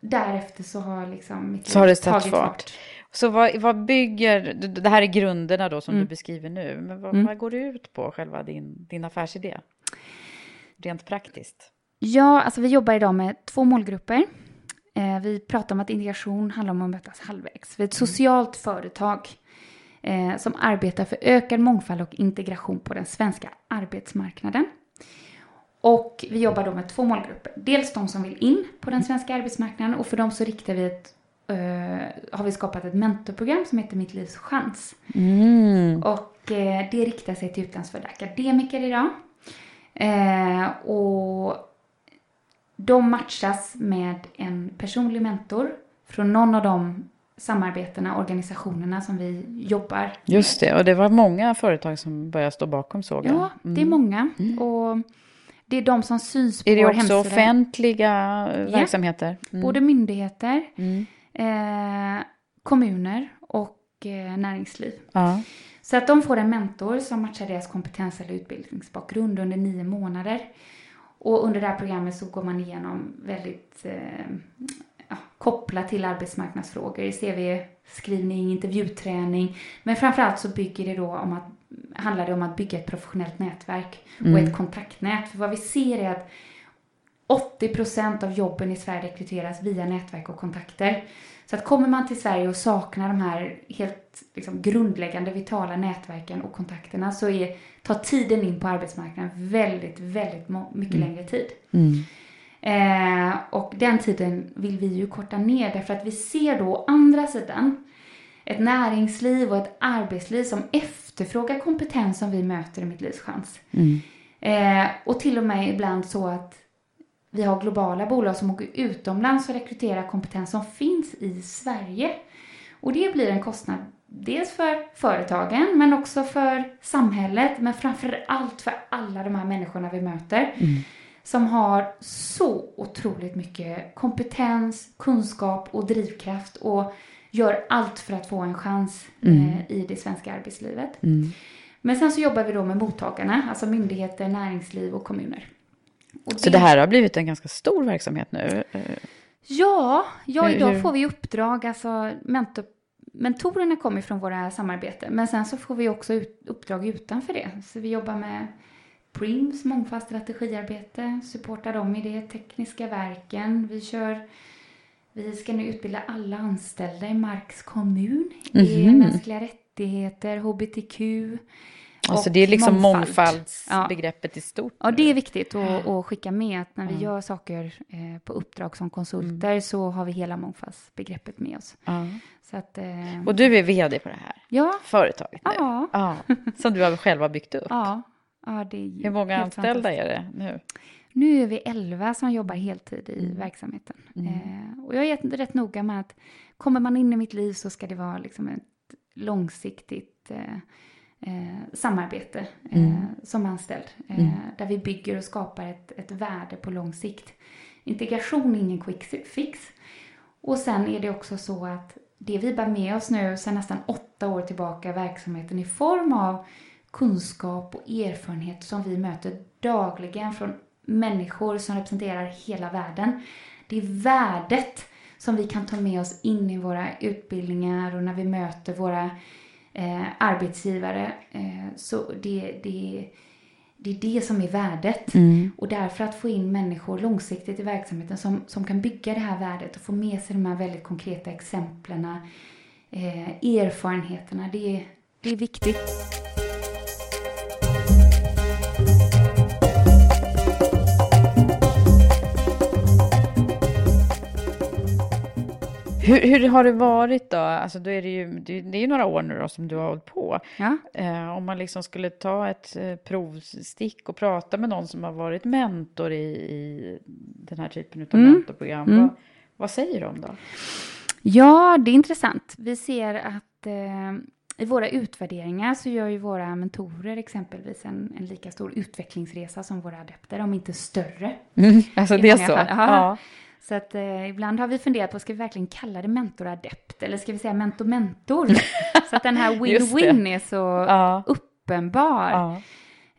därefter så har liksom mitt Så har det tagit fart. Så vad, vad bygger, det här är grunderna då som Mm. du beskriver nu, men vad, Mm. vad går det ut på själva din, din affärsidé? Rent praktiskt. Ja, alltså vi jobbar idag med två målgrupper. Eh, vi pratar om att integration handlar om att mötas halvvägs. Vi är ett socialt företag eh, som arbetar för ökad mångfald och integration på den svenska arbetsmarknaden. Och vi jobbar då med två målgrupper. Dels de som vill in på den svenska arbetsmarknaden och för dem så riktar vi ett, eh, har vi skapat ett mentorprogram som heter Mitt livs chans. Mm. Och eh, det riktar sig till utlandsfödda akademiker idag. Eh, och de matchas med en personlig mentor från någon av de samarbetena, organisationerna som vi jobbar Just det, och det var många företag som började stå bakom såg jag. Ja, det är många. Och det är de som syns på Är det också hemsida. offentliga eh, Ja. verksamheter? Mm. Både myndigheter, Mm. eh, kommuner och eh, näringsliv. Ja. Så att de får en mentor som matchar deras kompetens eller utbildningsbakgrund under nio månader. Och under det här programmet så går man igenom väldigt eh, ja, kopplat till arbetsmarknadsfrågor, CV-skrivning, intervjuträning. Men framförallt så bygger det då om att, handlar det om att bygga ett professionellt nätverk och Mm. ett kontaktnät. För vad vi ser är att 80% av jobben i Sverige rekryteras via nätverk och kontakter. Så att kommer man till Sverige och saknar de här helt liksom, grundläggande vitala nätverken och kontakterna så är, tar tiden in på arbetsmarknaden väldigt, väldigt mycket Mm. längre tid. Mm. Eh, och den tiden vill vi ju korta ner därför att vi ser då å andra sidan ett näringsliv och ett arbetsliv som efterfrågar kompetens som vi möter i Mitt livs chans. Mm. Eh, och till och med ibland så att vi har globala bolag som åker utomlands och rekryterar kompetens som finns i Sverige. Och det blir en kostnad dels för företagen men också för samhället men framför allt för alla de här människorna vi möter som har så otroligt mycket kompetens, kunskap och drivkraft och gör allt för att få en chans Mm. eh, i det svenska arbetslivet. Mm. Men sen så jobbar vi då med mottagarna, alltså myndigheter, näringsliv och kommuner. Och Så det här har blivit en ganska stor verksamhet nu? Ja, ja idag hur- får vi uppdrag, alltså mentor, mentorerna kommer från våra samarbeten. Men sen så får vi också ut, uppdrag utanför det. Så vi jobbar med Prims mångfaldsstrategiarbete, supportar dem i det, tekniska verken. Vi kör, vi ska nu utbilda alla anställda i Marks kommun i Mhm. mänskliga rättigheter, hbtq. Alltså det är liksom mångfald. mångfaldsbegreppet i stort. Ja, det är viktigt att, att skicka med att när vi Mm. gör saker eh, på uppdrag som konsulter så har vi hela mångfaldsbegreppet med oss. Ja. Så att, eh, Och du är vd på det här ja, företaget nu? ja, Ja, som du själv har byggt upp? ja, ja, det är Hur många anställda är det nu? Nu är vi 11 som jobbar heltid i Mm. verksamheten. Mm. Eh, och jag är rätt, rätt noga med att kommer man in i mitt liv så ska det vara liksom ett långsiktigt eh, samarbete eh, Mm. som anställd. Eh, Mm. Där vi bygger och skapar ett, ett värde på lång sikt. Integration är ingen quick fix. Och sen är det också så att det vi bär med oss nu sedan nästan åtta år tillbaka verksamheten i form av kunskap och erfarenhet som vi möter dagligen från människor som representerar hela världen. Det är värdet som vi kan ta med oss in i våra utbildningar och när vi möter våra eh, arbetsgivare. Eh, så det, det, det är det som är värdet. Mm. Och därför att få in människor långsiktigt i verksamheten som, som kan bygga det här värdet och få med sig de här väldigt konkreta exemplen, eh, erfarenheterna, det, det är viktigt. Hur, hur har det varit då? Alltså då är det, ju, det är ju några år nu då som du har hållit på. Ja. Eh, om man liksom skulle ta ett eh, provstick och prata med någon som har varit mentor i, i den här typen av Mm. mentorprogram. Mm. Vad, vad säger de då? Ja, det är intressant. Vi ser att eh, i våra utvärderingar så gör ju våra mentorer exempelvis en, en lika stor utvecklingsresa som våra adepter, om inte större. Alltså I det är så? fall. Ja. Så att eh, ibland har vi funderat på, ska vi verkligen kalla det mentor-adept eller ska vi säga mentor-mentor? så att den här win-win är så Ja. uppenbar. Ja.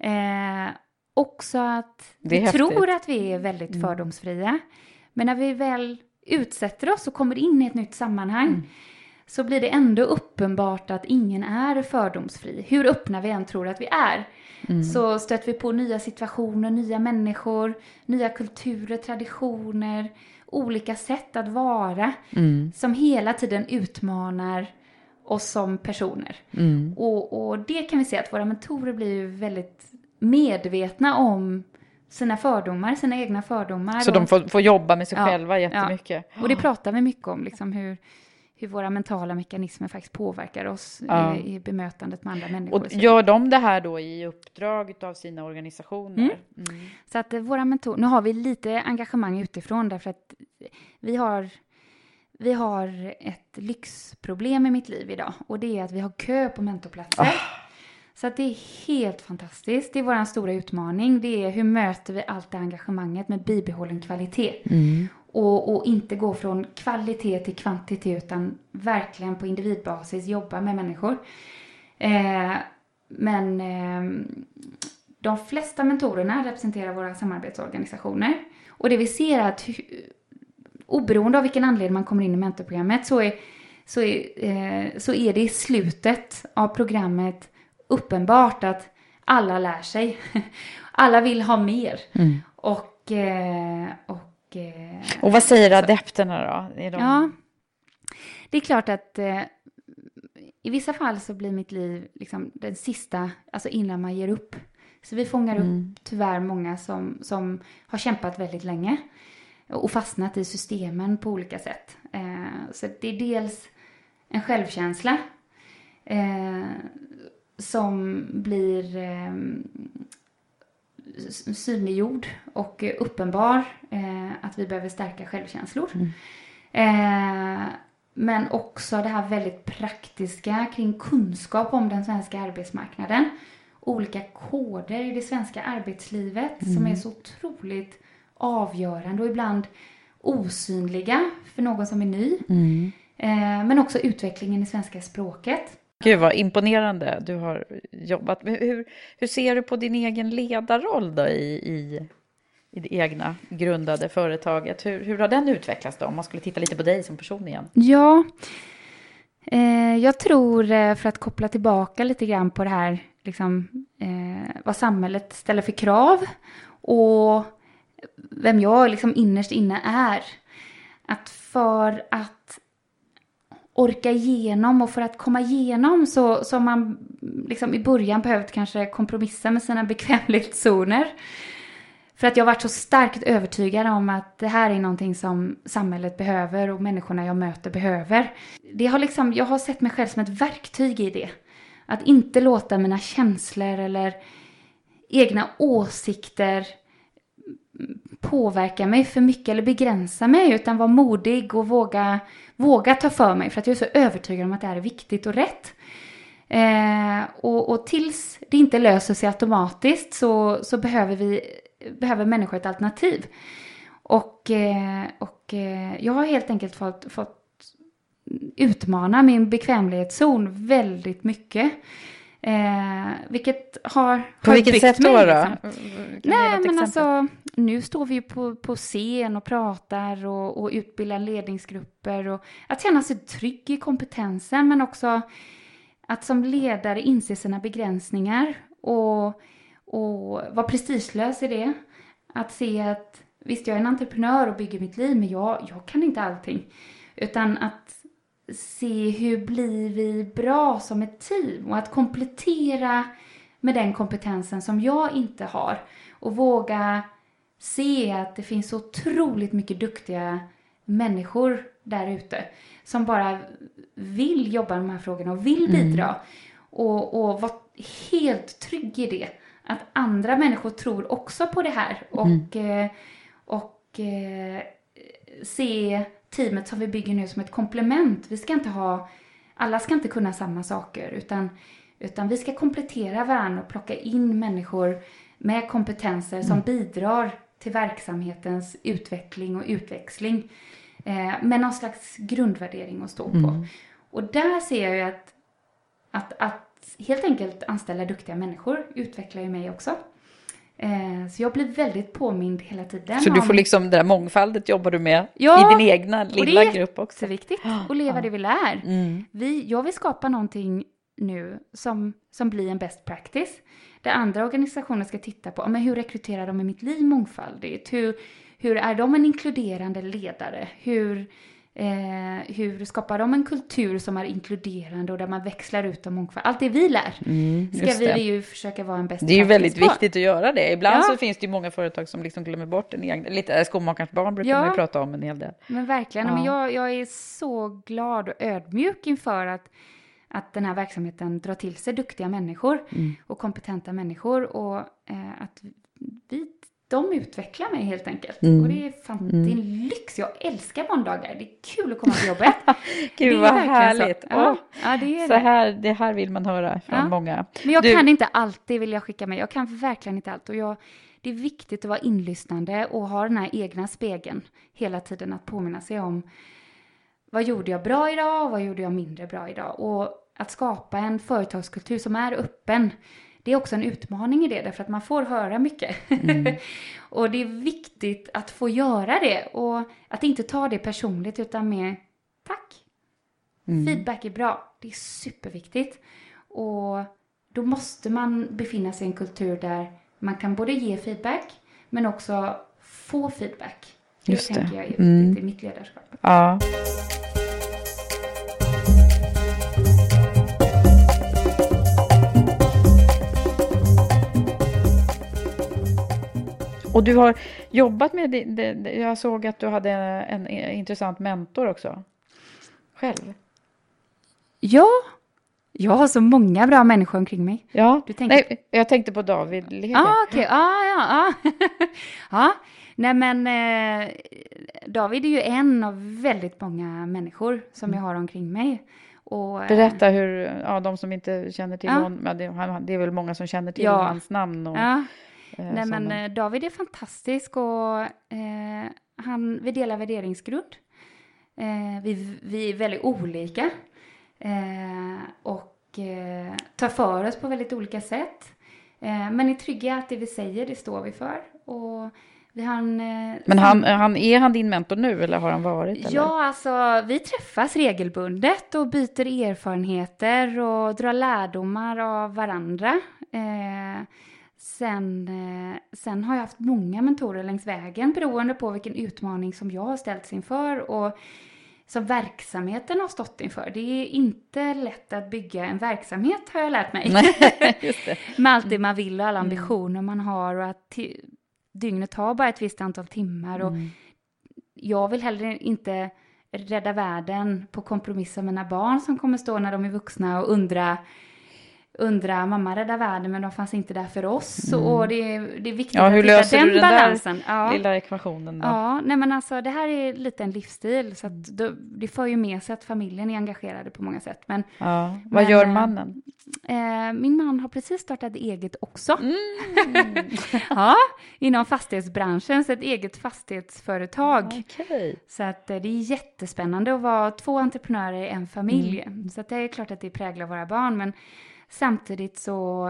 Eh, också att vi häftigt. tror att vi är väldigt Mm. fördomsfria. Men när vi väl utsätter oss och kommer in i ett nytt sammanhang Mm. så blir det ändå uppenbart att ingen är fördomsfri. Hur öppna vi än tror att vi är. Mm. Så stöter vi på nya situationer, nya människor, nya kulturer, traditioner, olika sätt att vara Mm. som hela tiden utmanar oss som personer. Mm. Och, och det kan vi se att våra mentorer blir väldigt medvetna om sina fördomar, sina egna fördomar. Så de får, får jobba med sig Ja, själva jättemycket? och det pratar vi mycket om, liksom hur, hur våra mentala mekanismer faktiskt påverkar oss Ja. i, i bemötandet med andra människor. Och gör de det här då i uppdrag av sina organisationer? Mm. Mm. Så att eh, våra mentorer, nu har vi lite engagemang utifrån därför att vi har, vi har ett lyxproblem i mitt liv idag och det är att vi har kö på mentorplatser. Så att det är helt fantastiskt. Det är vår stora utmaning. Det är hur möter vi allt det engagemanget med bibehållen kvalitet. Och, och inte gå från kvalitet till kvantitet utan verkligen på individbasis jobba med människor. Eh, men eh, de flesta mentorerna representerar våra samarbetsorganisationer. Och det vi ser är att oberoende av vilken anledning man kommer in i mentorprogrammet så är, så är, eh, så är det i slutet av programmet uppenbart att alla lär sig. Alla vill ha mer. Mm. Och, eh, och, eh, Och vad säger adepterna då? Är de... Ja, det är klart att eh, i vissa fall så blir mitt liv liksom den sista, alltså innan man ger upp. Så vi fångar Mm. upp tyvärr många som, som har kämpat väldigt länge och fastnat i systemen på olika sätt. Eh, så det är dels en självkänsla eh, som blir eh, synliggjord och eh, uppenbar eh, att vi behöver stärka självkänslor. Eh, men också det här väldigt praktiska kring kunskap om den svenska arbetsmarknaden. Olika koder i det svenska arbetslivet som är så otroligt avgörande och ibland osynliga för någon som är ny. Mm. Men också utvecklingen i svenska språket. Gud vad imponerande du har jobbat. Hur, hur ser du på din egen ledarroll då i, i, i det egna grundade företaget? Hur, hur har den utvecklats då? Om man skulle titta lite på dig som person igen. Ja, eh, jag tror eh, för att koppla tillbaka lite grann på det här, liksom, eh, vad samhället ställer för krav och vem jag liksom innerst inne är. Att för att orka igenom och för att komma igenom så, har man liksom i början behövt kanske kompromissa med sina bekvämlighetszoner. För att jag har varit så starkt övertygad om att det här är någonting som samhället behöver och människorna jag möter behöver. Det har liksom, jag har sett mig själv som ett verktyg i det. Att inte låta mina känslor eller egna åsikter påverka mig för mycket eller begränsa mig utan vara modig och våga, våga ta för mig för att jag är så övertygad om att det här är viktigt och rätt. Eh, och, och tills det inte löser sig automatiskt så, så behöver, vi, behöver människor ett alternativ. Och, eh, och eh, jag har helt enkelt fått, fått utmana min bekvämlighetszon väldigt mycket. Eh, vilket har På har vilket byggt sätt mig, då? då? liksom. Kan du ge ett Nej, exempel? men alltså nu står vi ju på, på scen och pratar och, och utbildar ledningsgrupper och att känna sig trygg i kompetensen men också att som ledare inse sina begränsningar och, och vara prestigelös i det. Att se att visst, jag är en entreprenör och bygger mitt liv men jag, jag kan inte allting. Utan att se hur blir vi bra som ett team? Och att komplettera med den kompetensen som jag inte har. Och våga se att det finns så otroligt mycket duktiga människor där ute som bara vill jobba med de här frågorna och vill bidra. Och, och vara helt trygg i det. Att andra människor tror också på det här. Och, eh, och eh, se teamet som vi bygger nu som ett komplement. Vi ska inte ha, alla ska inte kunna samma saker utan, utan vi ska komplettera varandra och plocka in människor med kompetenser som bidrar till verksamhetens utveckling och utväxling. Eh, med någon slags grundvärdering att stå på. Och där ser jag ju att, att, att helt enkelt anställa duktiga människor utvecklar ju mig också. Eh, så jag blir väldigt påmind hela tiden. Så du får liksom det där mångfaldet jobbar du med Ja, i din egna det lilla är grupp också. jätteviktigt att leva det vi lär. Mm. Vi, jag vill skapa någonting nu som, som blir en best practice. Där andra organisationer ska titta på men hur rekryterar de i mitt liv mångfaldigt? Hur, hur är de en inkluderande ledare? Hur, eh, hur skapar de en kultur som är inkluderande och där man växlar ut om mångfald? Allt det vi lär Mm, ska vi det. ju försöka vara en best Det är ju väldigt på. viktigt att göra det. Ibland Ja. så finns det ju många företag som liksom glömmer bort en egen, lite äh, skomakarens barn brukar Ja. man ju prata om en hel del. Men verkligen, Ja. men jag, jag är så glad och ödmjuk inför att, att den här verksamheten drar till sig duktiga människor Mm. och kompetenta människor och eh, att vi, de utvecklar mig helt enkelt. Mm. Och det är, fan, det är en lyx, jag älskar måndagar, det är kul att komma till jobbet. Det Gud vad härligt. Så. Ja, ja, det är så det. här, det här vill man höra från Ja. många. Men jag Du- kan inte alltid, vill jag skicka med. Jag kan verkligen inte allt. Och jag, det är viktigt att vara inlyssnande och ha den här egna spegeln hela tiden att påminna sig om vad gjorde jag bra idag och vad gjorde jag mindre bra idag. Och att skapa en företagskultur som är öppen, det är också en utmaning i det, därför att man får höra mycket. och det är viktigt att få göra det och att inte ta det personligt utan mer tack. Feedback är bra, det är superviktigt. Och då måste man befinna sig i en kultur där man kan både ge feedback men också få feedback. Det Just det. tänker jag är viktigt Mm. i mitt ledarskap. Ja. Och du har jobbat med jag såg att du hade en, en intressant mentor också. Själv. Ja, jag har så många bra människor omkring mig. Ja, Du tänker- Nej, jag tänkte på David Lege. Ja, ah, okej. Ah, ja, ja. ja, nej men eh, David är ju en av väldigt många människor som jag har omkring mig. Och, eh, Berätta hur, ja, de som inte känner till Ja. honom, det, det är väl många som känner till Ja. hans namn. Och, Ja, nej men sådana. eh, David är fantastisk och eh, han, vi delar värderingsgrund. Eh, vi, vi är väldigt olika eh, och eh, tar för oss på väldigt olika sätt. Eh, men är trygga att det vi säger, det står vi för. Och vi har en, eh, Men han, han, är han din mentor nu eller har han varit? Eller? Ja, alltså vi träffas regelbundet och byter erfarenheter och drar lärdomar av varandra. Eh, sen, eh, sen har jag haft många mentorer längs vägen beroende på vilken utmaning som jag har ställts inför och som verksamheten har stått inför. Det är inte lätt att bygga en verksamhet har jag lärt mig. Nej. Med allt det man vill och alla ambitioner man har och att dygnet har bara ett visst antal timmar. Och Jag vill heller inte rädda världen på kompromiss med mina barn som kommer stå när de är vuxna och undra undra, mamma räddar världen men de fanns inte där för oss. Mm. Och det, är- det är viktigt Ja, att hur hitta löser den du den balansen. där Ja. lilla ekvationen då? Ja, nej men alltså det här är lite en livsstil så att det, det för ju med sig att familjen är engagerade på många sätt. Men Ja, Vad Men, gör eh, mannen? eh, min man har precis startat eget också. Mm. ja, inom fastighetsbranschen, så ett eget fastighetsföretag. Okej. Så att eh, det är jättespännande att vara två entreprenörer i en familj. Mm. Så att det är klart att det präglar våra barn, men samtidigt så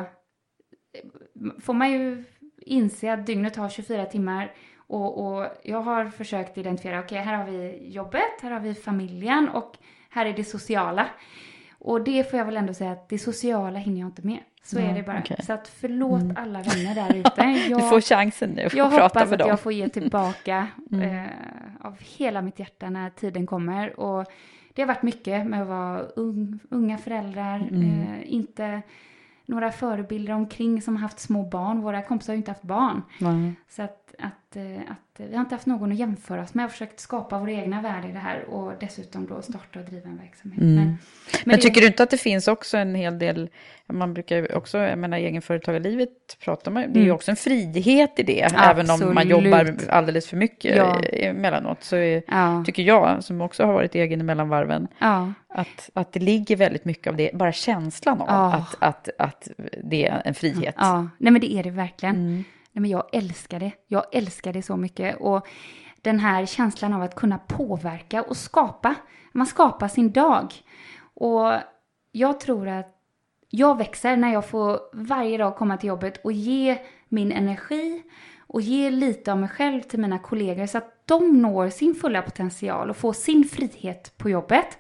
eh, får man ju inse att dygnet har 24 timmar och, och jag har försökt identifiera, okej, här har vi jobbet, här har vi familjen och här är det sociala. Och det får jag väl ändå säga att det sociala hinner jag inte med. Så Nej, är det bara. okej. Så att förlåt alla vänner där ute. Jag- Du får chansen nu att jag prata hoppas med att dem. jag får ge tillbaka Mm. eh, av hela mitt hjärta när tiden kommer. Och det har varit mycket med att vara ung, unga föräldrar, Mm. eh, inte några förebilder omkring som har haft små barn. Våra kompisar har ju inte haft barn. Nej. Så att, att, eh, att vi har inte haft någon att jämföra oss med. Har försökt skapa vår egna värld i det här och dessutom då starta och driva en verksamhet. Mm. Men, Men, det- tycker du inte att det finns också en hel del, man brukar ju också, jag menar egenföretagarlivet pratar man det är ju Mm. också en frihet i det, även om man Absolut. jobbar alldeles för mycket Ja. emellanåt, så är, Ja. tycker jag, som också har varit egen mellan varven, Ja. att, att det ligger väldigt mycket av det, bara känslan av Ja. att, att, att det är en frihet. Ja, nej men det är det verkligen. Mm. Nej, men jag älskar det. Jag älskar det så mycket. Och den här känslan av att kunna påverka och skapa. Man skapar sin dag. Och jag tror att jag växer när jag får varje dag komma till jobbet och ge min energi och ge lite av mig själv till mina kollegor så att de når sin fulla potential och får sin frihet på jobbet.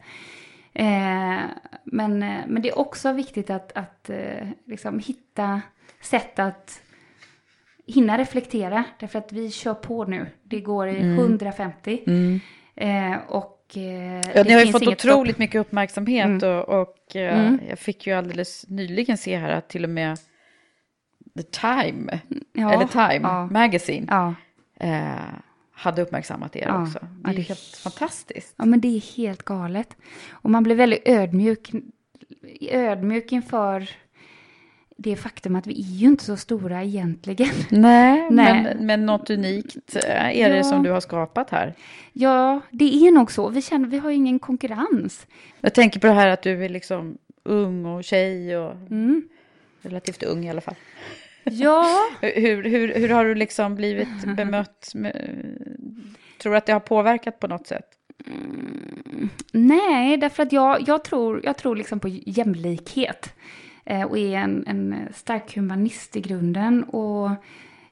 Eh, men, eh, men det är också viktigt att, att eh, liksom hitta sätt att hinna reflektera. Därför att vi kör på nu. Det går i Mm. 150. Mm. Eh, och eh, Ja, ni har ju fått otroligt stopp. mycket uppmärksamhet Mm. och, och eh, Mm. jag fick ju alldeles nyligen se här att till och med The Time, Ja, eller Time ja. Magazine, Ja. eh, hade uppmärksammat er också. Det är det- helt fantastiskt. Ja, men det är helt galet. Och man blir väldigt ödmjuk, ödmjuk inför det faktum att vi är ju inte så stora egentligen. Nej, Nej. Men, men något unikt eh, är det Ja. som du har skapat här. Ja, det är nog så. Vi känner, vi har ju ingen konkurrens. Jag tänker på det här att du är liksom ung och tjej och Mm. relativt ung i alla fall. Ja, Hur, hur, hur har du liksom blivit bemött? Med, tror du att det har påverkat på något sätt? nej, därför att jag, jag, tror, jag tror liksom på jämlikhet. Eh, och är en, en stark humanist i grunden. Och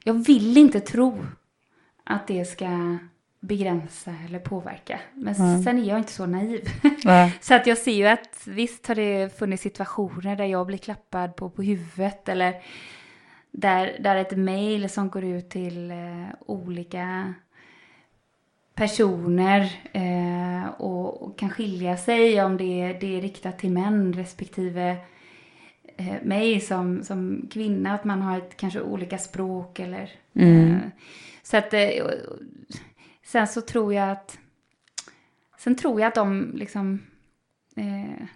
jag vill inte tro att det ska begränsa eller påverka. Men Mm. sen är jag inte så naiv. Så att jag ser ju att visst har det funnits situationer där jag blir klappad på, på huvudet eller där, där ett mejl som går ut till eh, olika personer eh, och, och kan skilja sig om det, det är riktat till män respektive mig som, som kvinna, att man har ett, kanske olika språk eller... Mm. Eh, så att... Eh, sen så tror jag att... Sen tror jag att de liksom... Eh,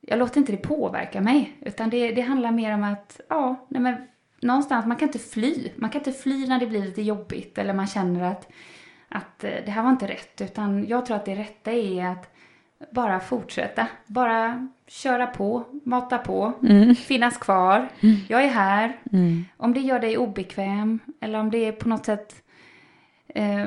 jag låter inte det påverka mig, utan det, det handlar mer om att, ja, nej men någonstans, man kan inte fly. Man kan inte fly när det blir lite jobbigt eller man känner att, att eh, det här var inte rätt, utan jag tror att det rätta är att bara fortsätta. Bara köra på, mata på, Mm. finnas kvar. Jag är här. Mm. Om det gör dig obekväm eller om det på något sätt eh,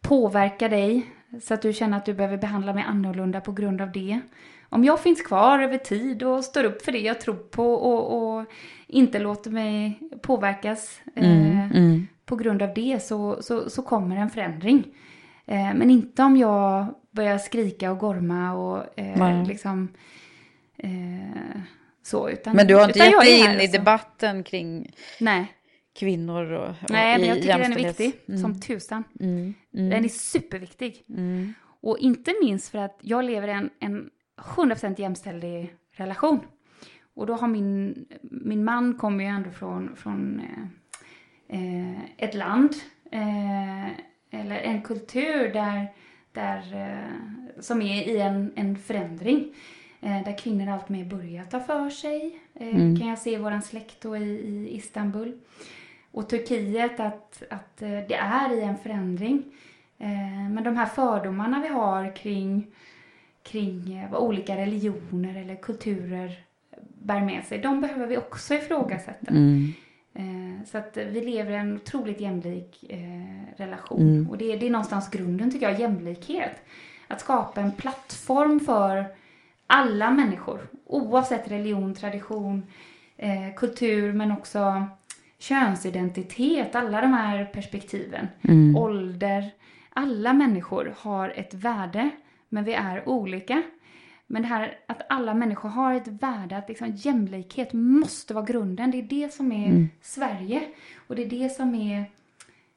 påverkar dig så att du känner att du behöver behandla mig annorlunda på grund av det. Om jag finns kvar över tid och står upp för det jag tror på och, och inte låter mig påverkas eh, Mm. Mm. på grund av det så, så, så kommer en förändring. Eh, men inte om jag börjar skrika och gorma och eh, liksom eh, så. Utan, Men du har inte gett dig in i alltså. debatten kring Nej, kvinnor och, och nej men jag tycker den är viktig Mm. som tusan. Mm. Mm. Den är superviktig. Mm. Och inte minst för att jag lever i en, en 100% jämställd relation. Och då har min, min man kommer ju ändå från, från eh, eh, ett land eh, eller en kultur där, där, eh, som är i en, en förändring. eh, där kvinnor allt mer börjar ta för sig. Eh, Mm. Kan jag se i våran släkt då i, i Istanbul. Och Turkiet att, att det är i en förändring. Men de här fördomarna vi har kring, kring vad olika religioner eller kulturer bär med sig, de behöver vi också ifrågasätta. Mm. Eh, Så att vi lever i en otroligt jämlik eh, relation. Mm. Och det är, det är någonstans grunden tycker jag, jämlikhet. Att skapa en plattform för alla människor. Oavsett religion, tradition, eh, kultur men också könsidentitet. Alla de här perspektiven. Mm. Ålder. Alla människor har ett värde men vi är olika. Men det här att alla människor har ett värde, att liksom jämlikhet måste vara grunden. Det är det som är Mm. Sverige. Och det är det som är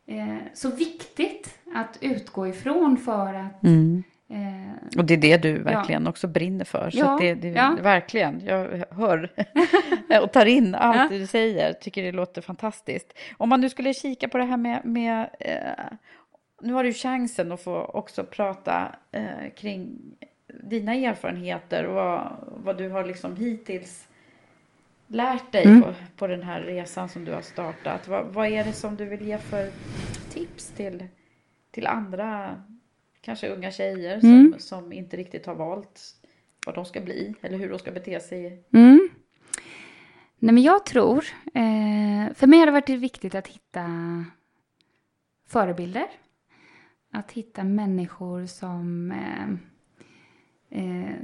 eh, så viktigt att utgå ifrån för att Mm. eh, Och det är det du verkligen också brinner för. Så Ja, det, det, ja. Verkligen, jag hör och tar in allt Ja. du säger. Tycker det låter fantastiskt. Om man nu skulle kika på det här med, med eh, nu har du chansen att få också prata eh, kring dina erfarenheter och vad, vad du har liksom hittills lärt dig Mm. på, på den här resan som du har startat. Vad, vad är det som du vill ge för tips till, till andra, kanske unga tjejer som, Mm. som inte riktigt har valt vad de ska bli eller hur de ska bete sig? Mm. Nej, men jag tror... Eh, för mig har det varit viktigt att hitta förebilder. Att hitta människor som, eh, eh,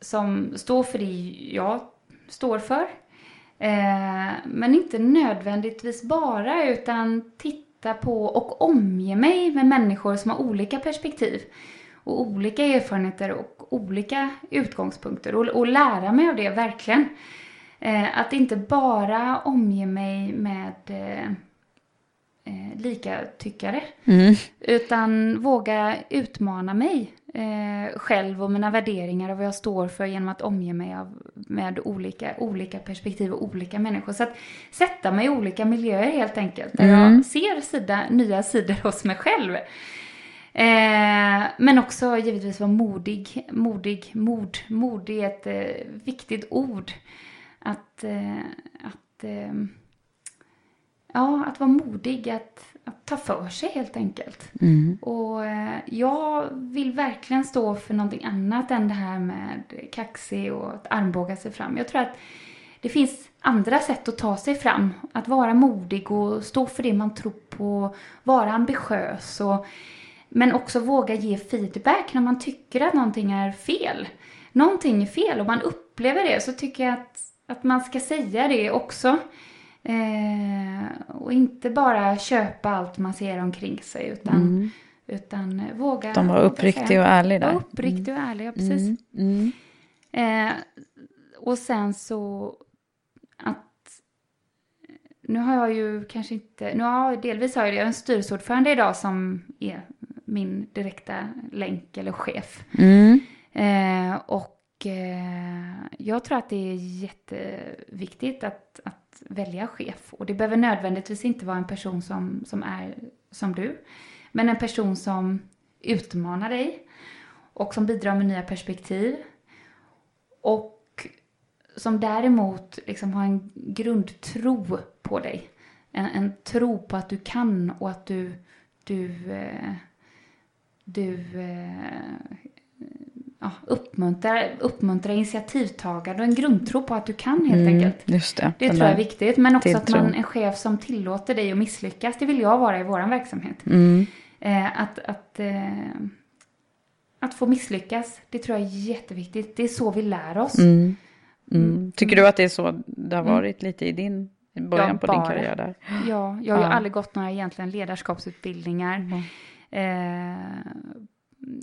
som står för det jag står för. Eh, men inte nödvändigtvis bara, utan titta på och omge mig med människor som har olika perspektiv och olika erfarenheter och olika utgångspunkter och, och lära mig av det verkligen. Eh, att inte bara omge mig med eh, eh, eh, lika tyckare utan våga utmana mig eh, själv och mina värderingar och vad jag står för genom att omge mig av, med olika, olika perspektiv och olika människor. Så att sätta mig i olika miljöer helt enkelt, där Mm. jag ser sida, nya sidor hos mig själv. Eh, men också givetvis vara modig. Modig, mod. Mod är ett eh, viktigt ord. Att, eh, att, eh, ja, att vara modig, att, att ta för sig helt enkelt. Och eh, jag vill verkligen stå för någonting annat än det här med kaxig och att armbåga sig fram. Jag tror att det finns andra sätt att ta sig fram. Att vara modig och stå för det man tror på. Vara ambitiös. Och, men också våga ge feedback när man tycker att någonting är fel. Någonting är fel och man upplever det så tycker jag att, att man ska säga det också. Eh, och inte bara köpa allt man ser omkring sig utan, utan våga De var våga uppriktig säga- och ärlig där. Var uppriktig och ärlig, ja precis. Mm. Eh, och sen så att nu har jag ju kanske inte, nu har delvis har jag en styrelseordförande idag som är min direkta länk eller chef. Mm. Eh, och eh, jag tror att det är jätteviktigt att, att välja chef. Och det behöver nödvändigtvis inte vara en person som, som är som du. Men en person som utmanar dig och som bidrar med nya perspektiv. Och som däremot liksom har en grundtro på dig. En, en tro på att du kan och att du, du, eh, du eh, ja, uppmuntrar, uppmuntrar initiativtagande och en grundtro på att du kan helt enkelt. Just det. Det tror jag är viktigt. Men också att tilltron. man en chef som tillåter dig att misslyckas. Det vill jag vara i vår verksamhet. Mm. Eh, att, att, eh, att få misslyckas, det tror jag är jätteviktigt. Det är så vi lär oss. Mm. Mm. Tycker du att det är så det har varit lite i din i början Ja, på din bara. karriär där? Ja, jag har ju Ja. aldrig gått några egentligen ledarskapsutbildningar. Eh,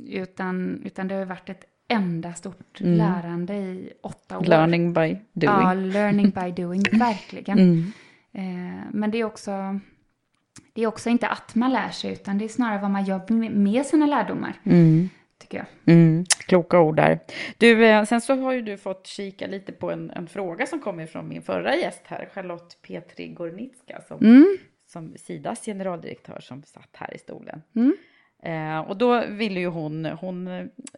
utan, utan det har varit ett enda stort Mm. lärande i åtta år. Learning by doing. Ja, learning by doing, verkligen. Mm. Eh, men det är också det är också inte att man lär sig utan det är snarare vad man gör med- sina lärdomar, Mm. tycker jag. Mm. Kloka ord där. Du, eh, sen så har ju du fått kika lite på en, en fråga som kommer från min förra gäst här, Charlotte Petri Gornicka, som, Mm. som Sidas generaldirektör som satt här i stolen. Eh, och då ville ju hon, hon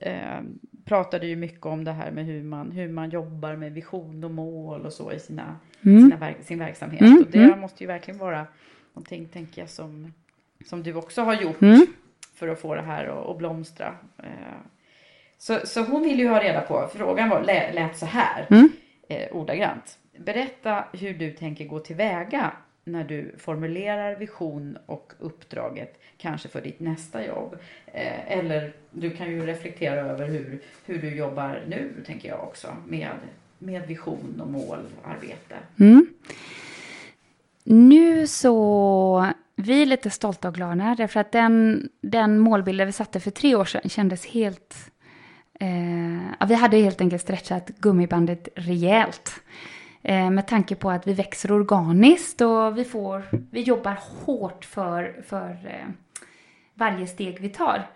eh, pratade ju mycket om det här med hur man, hur man jobbar med vision och mål och så i sina, Mm. sina verk, sin verksamhet. Mm, Och det mm. måste ju verkligen vara någonting, tänker jag, som, som du också har gjort Mm. för att få det här att, blomstra. Eh, Så, så hon ville ju ha reda på, frågan var, lä- lät så här, Mm. eh, ordagrant. Berätta hur du tänker gå tillväga när du formulerar vision och uppdraget, kanske för ditt nästa jobb. Eh, eller du kan ju reflektera över hur, hur du jobbar nu, tänker jag också, med, med vision och målarbete. Mm. Nu så, vi är lite stolta och glada därför att den, den målbilden vi satte för tre år sedan kändes helt... Eh, ja, vi hade helt enkelt stretchat gummibandet rejält. Eh, med tanke på att vi växer organiskt och vi, får, vi jobbar hårt för, för eh, varje steg vi tar.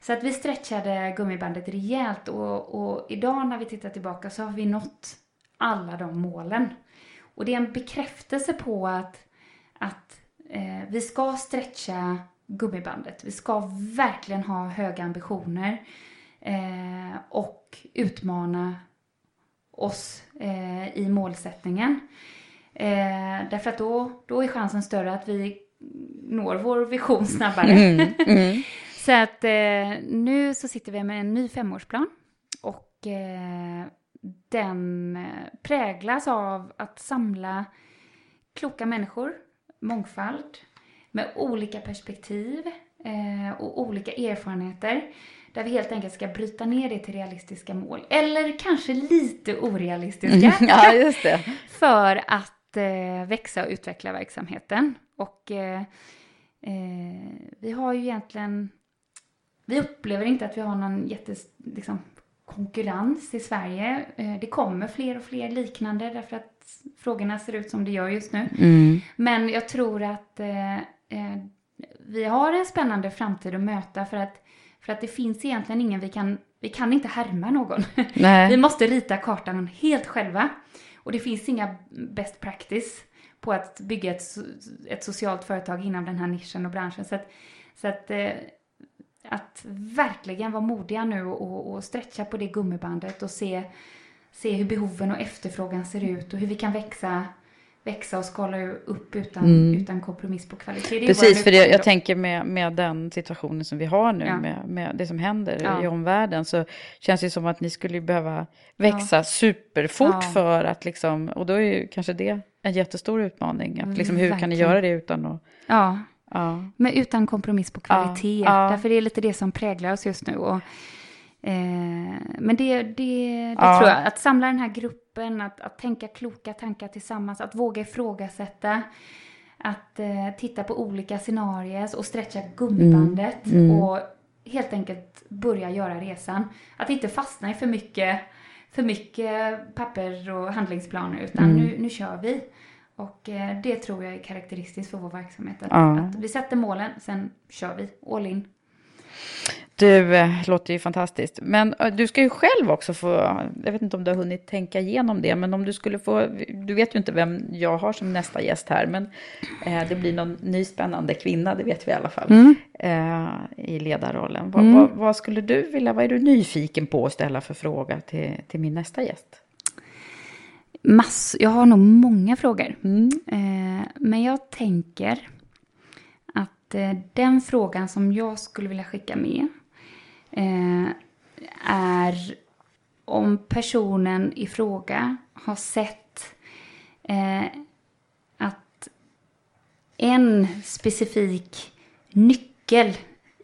Så att vi stretchade gummibandet rejält och, och idag när vi tittar tillbaka så har vi nått alla de målen. Och det är en bekräftelse på att, att eh, vi ska stretcha gummibandet. Vi ska verkligen ha höga ambitioner eh, och utmana oss eh, i målsättningen. Eh, därför att då, då är chansen större att vi når vår vision snabbare. så att eh, nu så sitter vi med en ny femårsplan och eh, den präglas av att samla kloka människor, mångfald, med olika perspektiv eh, och olika erfarenheter. Där vi helt enkelt ska bryta ner det till realistiska mål. Eller kanske lite orealistiska. ja, just det. för att eh, växa och utveckla verksamheten. Och eh, eh, vi har ju egentligen, vi upplever inte att vi har någon jättes, liksom, konkurrens i Sverige. Eh, det kommer fler och fler liknande därför att frågorna ser ut som det gör just nu. Men jag tror att eh, eh, vi har en spännande framtid att möta för att, för att det finns egentligen ingen vi kan, vi kan inte härma någon. Nej. Vi måste rita kartan helt själva. Och det finns inga best practice på att bygga ett, ett socialt företag inom den här nischen och branschen. Så att, så att, eh, att verkligen vara modiga nu och, och stretcha på det gummibandet och se, se hur behoven och efterfrågan ser ut och hur vi kan växa, växa och skala upp utan, utan kompromiss på kvalitet. Precis, för det, jag tänker med, med den situationen som vi har nu, Ja. med, med det som händer Ja. i omvärlden, så känns det som att ni skulle behöva växa superfort Ja. för att liksom, och då är ju kanske det en jättestor utmaning. Att liksom, hur kan ni Verkligen. göra det utan att, Ja. Men utan kompromiss på kvalitet. Därför är det lite det som präglar oss just nu. Och, men det, det, det Ja. tror jag, att samla den här gruppen, att, att tänka kloka tankar tillsammans, att våga ifrågasätta. Att eh, titta på olika scenarier och stretcha gummibandet. Och helt enkelt börja göra resan. Att inte fastna i för mycket, för mycket papper och handlingsplaner. Utan nu, nu kör vi. Och eh, det tror jag är karaktäristiskt för vår verksamhet. Att, Ja. att vi sätter målen, sen kör vi all in. Du, eh, låter ju fantastiskt. Men eh, du ska ju själv också få, jag vet inte om du har hunnit tänka igenom det, men om du skulle få, du vet ju inte vem jag har som nästa gäst här, men eh, det blir någon ny spännande kvinna, det vet vi i alla fall, eh, i ledarrollen. Vad, vad, vad skulle du vilja, vad är du nyfiken på att ställa för fråga till, till min nästa gäst? Mass, jag har nog många frågor. Eh, men jag tänker att eh, den frågan som jag skulle vilja skicka med eh, är om personen i fråga har sett eh, att en specifik nyckel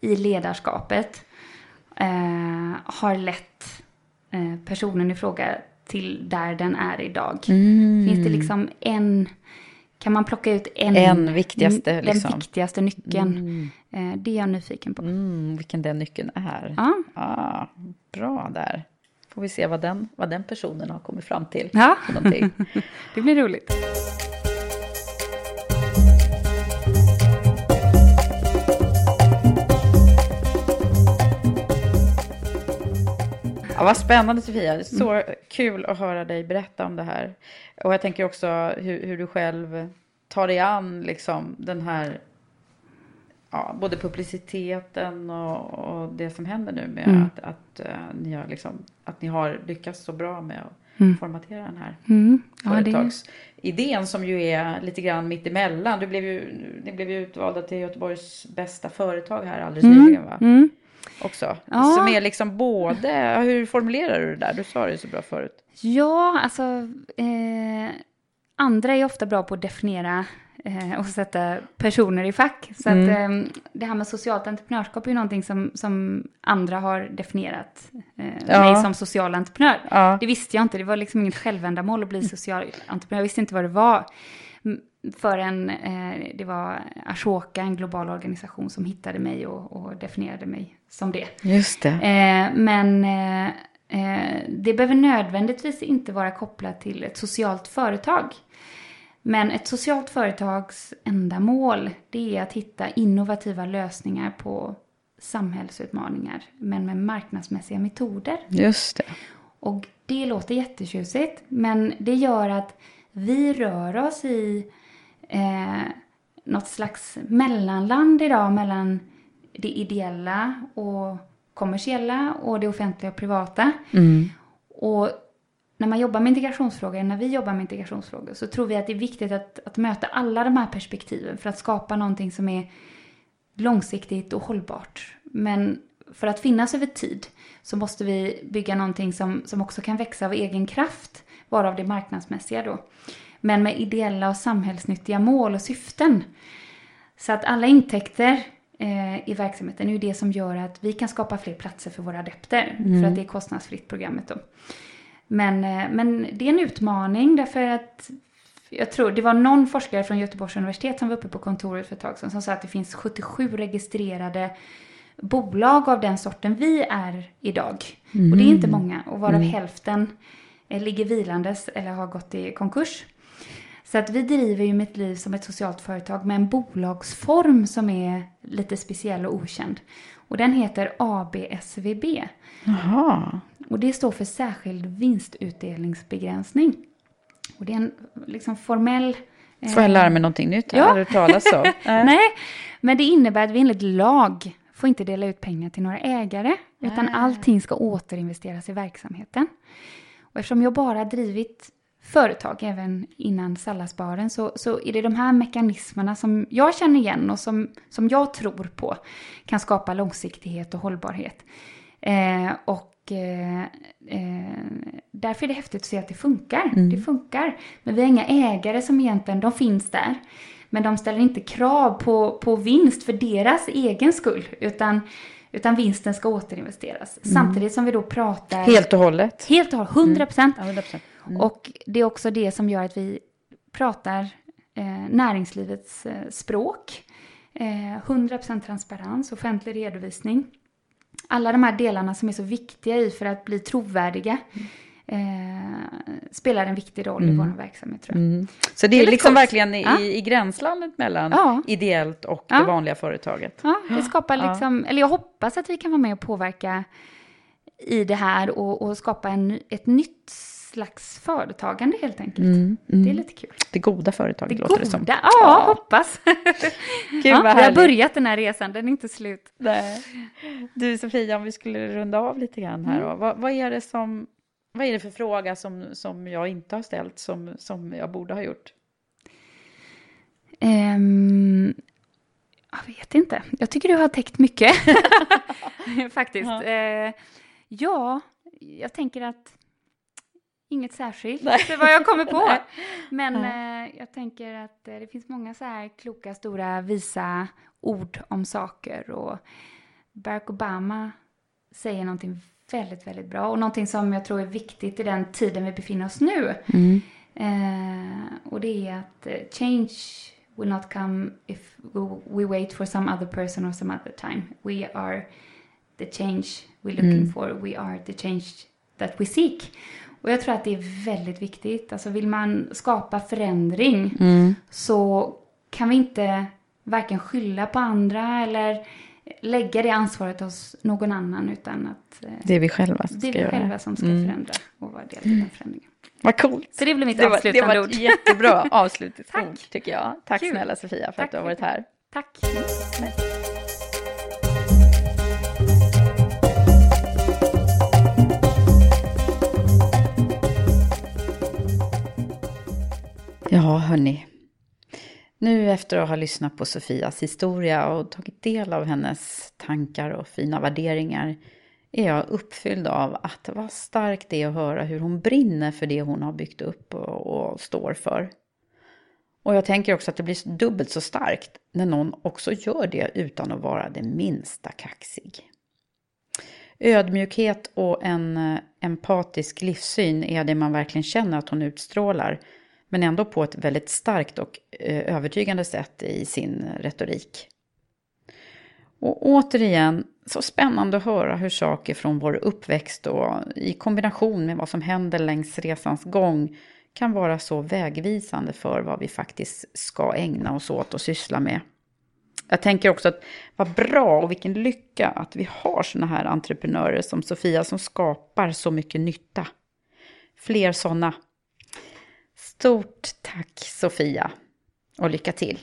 i ledarskapet eh, har lett eh, personen i fråga till där den är idag. Finns det liksom en, kan man plocka ut en, En viktigaste, den liksom. viktigaste nyckeln? Eh, det är jag nyfiken på. Mm, vilken den nyckeln är. Ja. Ah, bra där. Får vi se vad den, vad den personen har kommit fram till. Ja. Det blir roligt. Ja, vad spännande Sofia. Så kul att höra dig berätta om det här. Och jag tänker också hur, hur du själv tar dig an liksom, den här ja, både publiciteten och, och, det som händer nu med Mm. att, att, eh, ni har liksom, att ni har lyckats så bra med att Mm. formatera den här Mm. Ja, företagsidén som ju är lite grann mitt emellan. Du blev ju, ni blev ju utvalda till Göteborgs bästa företag här alldeles nyligen va? Också. Ja. Som är liksom både, hur formulerar du det där? Du sa det ju så bra förut. Ja, alltså eh, andra är ofta bra på att definiera eh, och sätta personer i fack. Så Mm. att eh, det här med socialt entreprenörskap är ju någonting som, som andra har definierat eh, Ja. mig som social entreprenör. Ja. Det visste jag inte, det var liksom inget självändamål att bli social entreprenör. Jag visste inte vad det var. Förrän eh, det var Ashoka, en global organisation, som hittade mig och, och definierade mig som det. Just det. Eh, men eh, eh, det behöver nödvändigtvis inte vara kopplat till ett socialt företag. Men ett socialt företags enda mål det är att hitta innovativa lösningar på samhällsutmaningar, men med marknadsmässiga metoder. Just det. Och det låter jättetjusigt, men det gör att vi rör oss i eh, något slags mellanland idag mellan det ideella och kommersiella och det offentliga och privata. Mm. Och när man jobbar med integrationsfrågor, när vi jobbar med integrationsfrågor, så tror vi att det är viktigt att, att möta alla de här perspektiven för att skapa någonting som är långsiktigt och hållbart. Men för att finnas över tid så måste vi bygga någonting som, som också kan växa av egen kraft, varav det marknadsmässiga då. Men med ideella och samhällsnyttiga mål och syften. Så att alla intäkter eh, i verksamheten är ju det som gör att vi kan skapa fler platser för våra adepter. För att det är kostnadsfritt programmet då. Men, eh, men det är en utmaning därför att jag tror det var någon forskare från Göteborgs universitet som var uppe på kontoret för ett tag sedan som sa att det finns 77 registrerade bolag av den sorten vi är idag. Och det är inte många och varav hälften eh, ligger vilandes eller har gått i konkurs. Så att vi driver ju mitt liv som ett socialt företag med en bolagsform som är lite speciell och okänd. Och den heter ABSVB. Jaha. Och det står för särskild vinstutdelningsbegränsning. Och det är en liksom formell... eh, Får jag lära mig någonting nytt? Ja. Har du talas så? Nej, men det innebär att vi enligt lag får inte dela ut pengar till några ägare, utan allting ska återinvesteras i verksamheten. Och eftersom jag bara drivit företag även innan salladsbaren så, så är det de här mekanismerna som jag känner igen och som, som jag tror på kan skapa långsiktighet och hållbarhet. Eh, och eh, eh, därför är det häftigt att se att det funkar. Det funkar. Men vi har inga ägare som egentligen, de finns där. Men de ställer inte krav på, på vinst för deras egen skull. Utan, utan vinsten ska återinvesteras. Samtidigt som vi då pratar... Helt och hållet? Helt och hållet, 100 procent. Ja, 100%. Och det är också det som gör att vi pratar eh, näringslivets eh, språk. Eh, 100% transparens, offentlig redovisning. Alla de här delarna som är så viktiga i för att bli trovärdiga eh, spelar en viktig roll i vår verksamhet tror jag. Mm. Så det Det är, är lite liksom verkligen i, Ja. i gränslandet mellan Ja. ideellt och Ja. det vanliga företaget. Ja, det skapar liksom, eller jag hoppas att vi kan vara med och påverka i det här och, och skapa en, ett nytt slags företagande helt enkelt. Det är lite kul. Det goda företaget Det låter goda, det som. ja, hoppas. Gud ja, vad vi har börjat den här resan, den är inte slut. Nej. Du Sofia, om vi skulle runda av lite grann här Mm. Vad, vad är det som, vad är det för fråga som, som jag inte har ställt som, som jag borde ha gjort? Ehm, jag vet inte. Jag tycker du har täckt mycket. Faktiskt. Eh, ja, jag tänker att inget särskilt. Nej. Det är vad jag kommer på. Men eh, jag tänker att eh, det finns många så här kloka, stora, visa ord om saker. Och Barack Obama säger någonting väldigt, väldigt bra. Och någonting som jag tror är viktigt i den tiden vi befinner oss nu. Eh, och det är att eh, change will not come if we- we wait for some other person or some other time. We are the change we're looking for. We are the change that we seek. Och jag tror att det är väldigt viktigt. Alltså vill man skapa förändring så kan vi inte varken skylla på andra eller lägga det ansvaret hos någon annan utan att eh, Det är vi själva som det ska själva som ska förändra och vara del i den förändringen. Vad coolt. Så det blir mitt Det var, det avslutande var ord. jättebra avslutningsord Tack. tycker jag. Tack Kul. snälla Sofia för Tack att du har varit här. Tack. Ja, hörni. Nu efter att ha lyssnat på Sofias historia och tagit del av hennes tankar och fina värderingar är jag uppfylld av att vad starkt det är att höra hur hon brinner för det hon har byggt upp och, och står för. Och jag tänker också att det blir dubbelt så starkt när någon också gör det utan att vara det minsta kaxig. Ödmjukhet och en eh, empatisk livssyn är det man verkligen känner att hon utstrålar, men ändå på ett väldigt starkt och eh, övertygande sätt i sin retorik. Och återigen, så spännande att höra hur saker från vår uppväxt och i kombination med vad som händer längs resans gång kan vara så vägvisande för vad vi faktiskt ska ägna oss åt och syssla med. Jag tänker också att vad bra och vilken lycka att vi har såna här entreprenörer som Sofia som skapar så mycket nytta. Fler sådana. Stort tack Sofia och lycka till.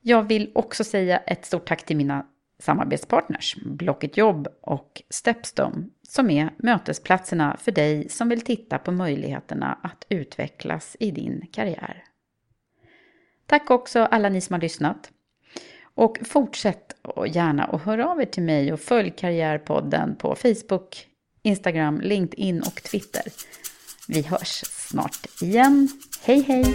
Jag vill också säga ett stort tack till mina samarbetspartners, Blocket Jobb och Stepstone, som är mötesplatserna för dig som vill titta på möjligheterna att utvecklas i din karriär. Tack också alla ni som har lyssnat. Och fortsätt gärna att höra av er till mig och följ Karriärpodden på Facebook, Instagram, LinkedIn och Twitter. Vi hörs snart igen. Hej hej!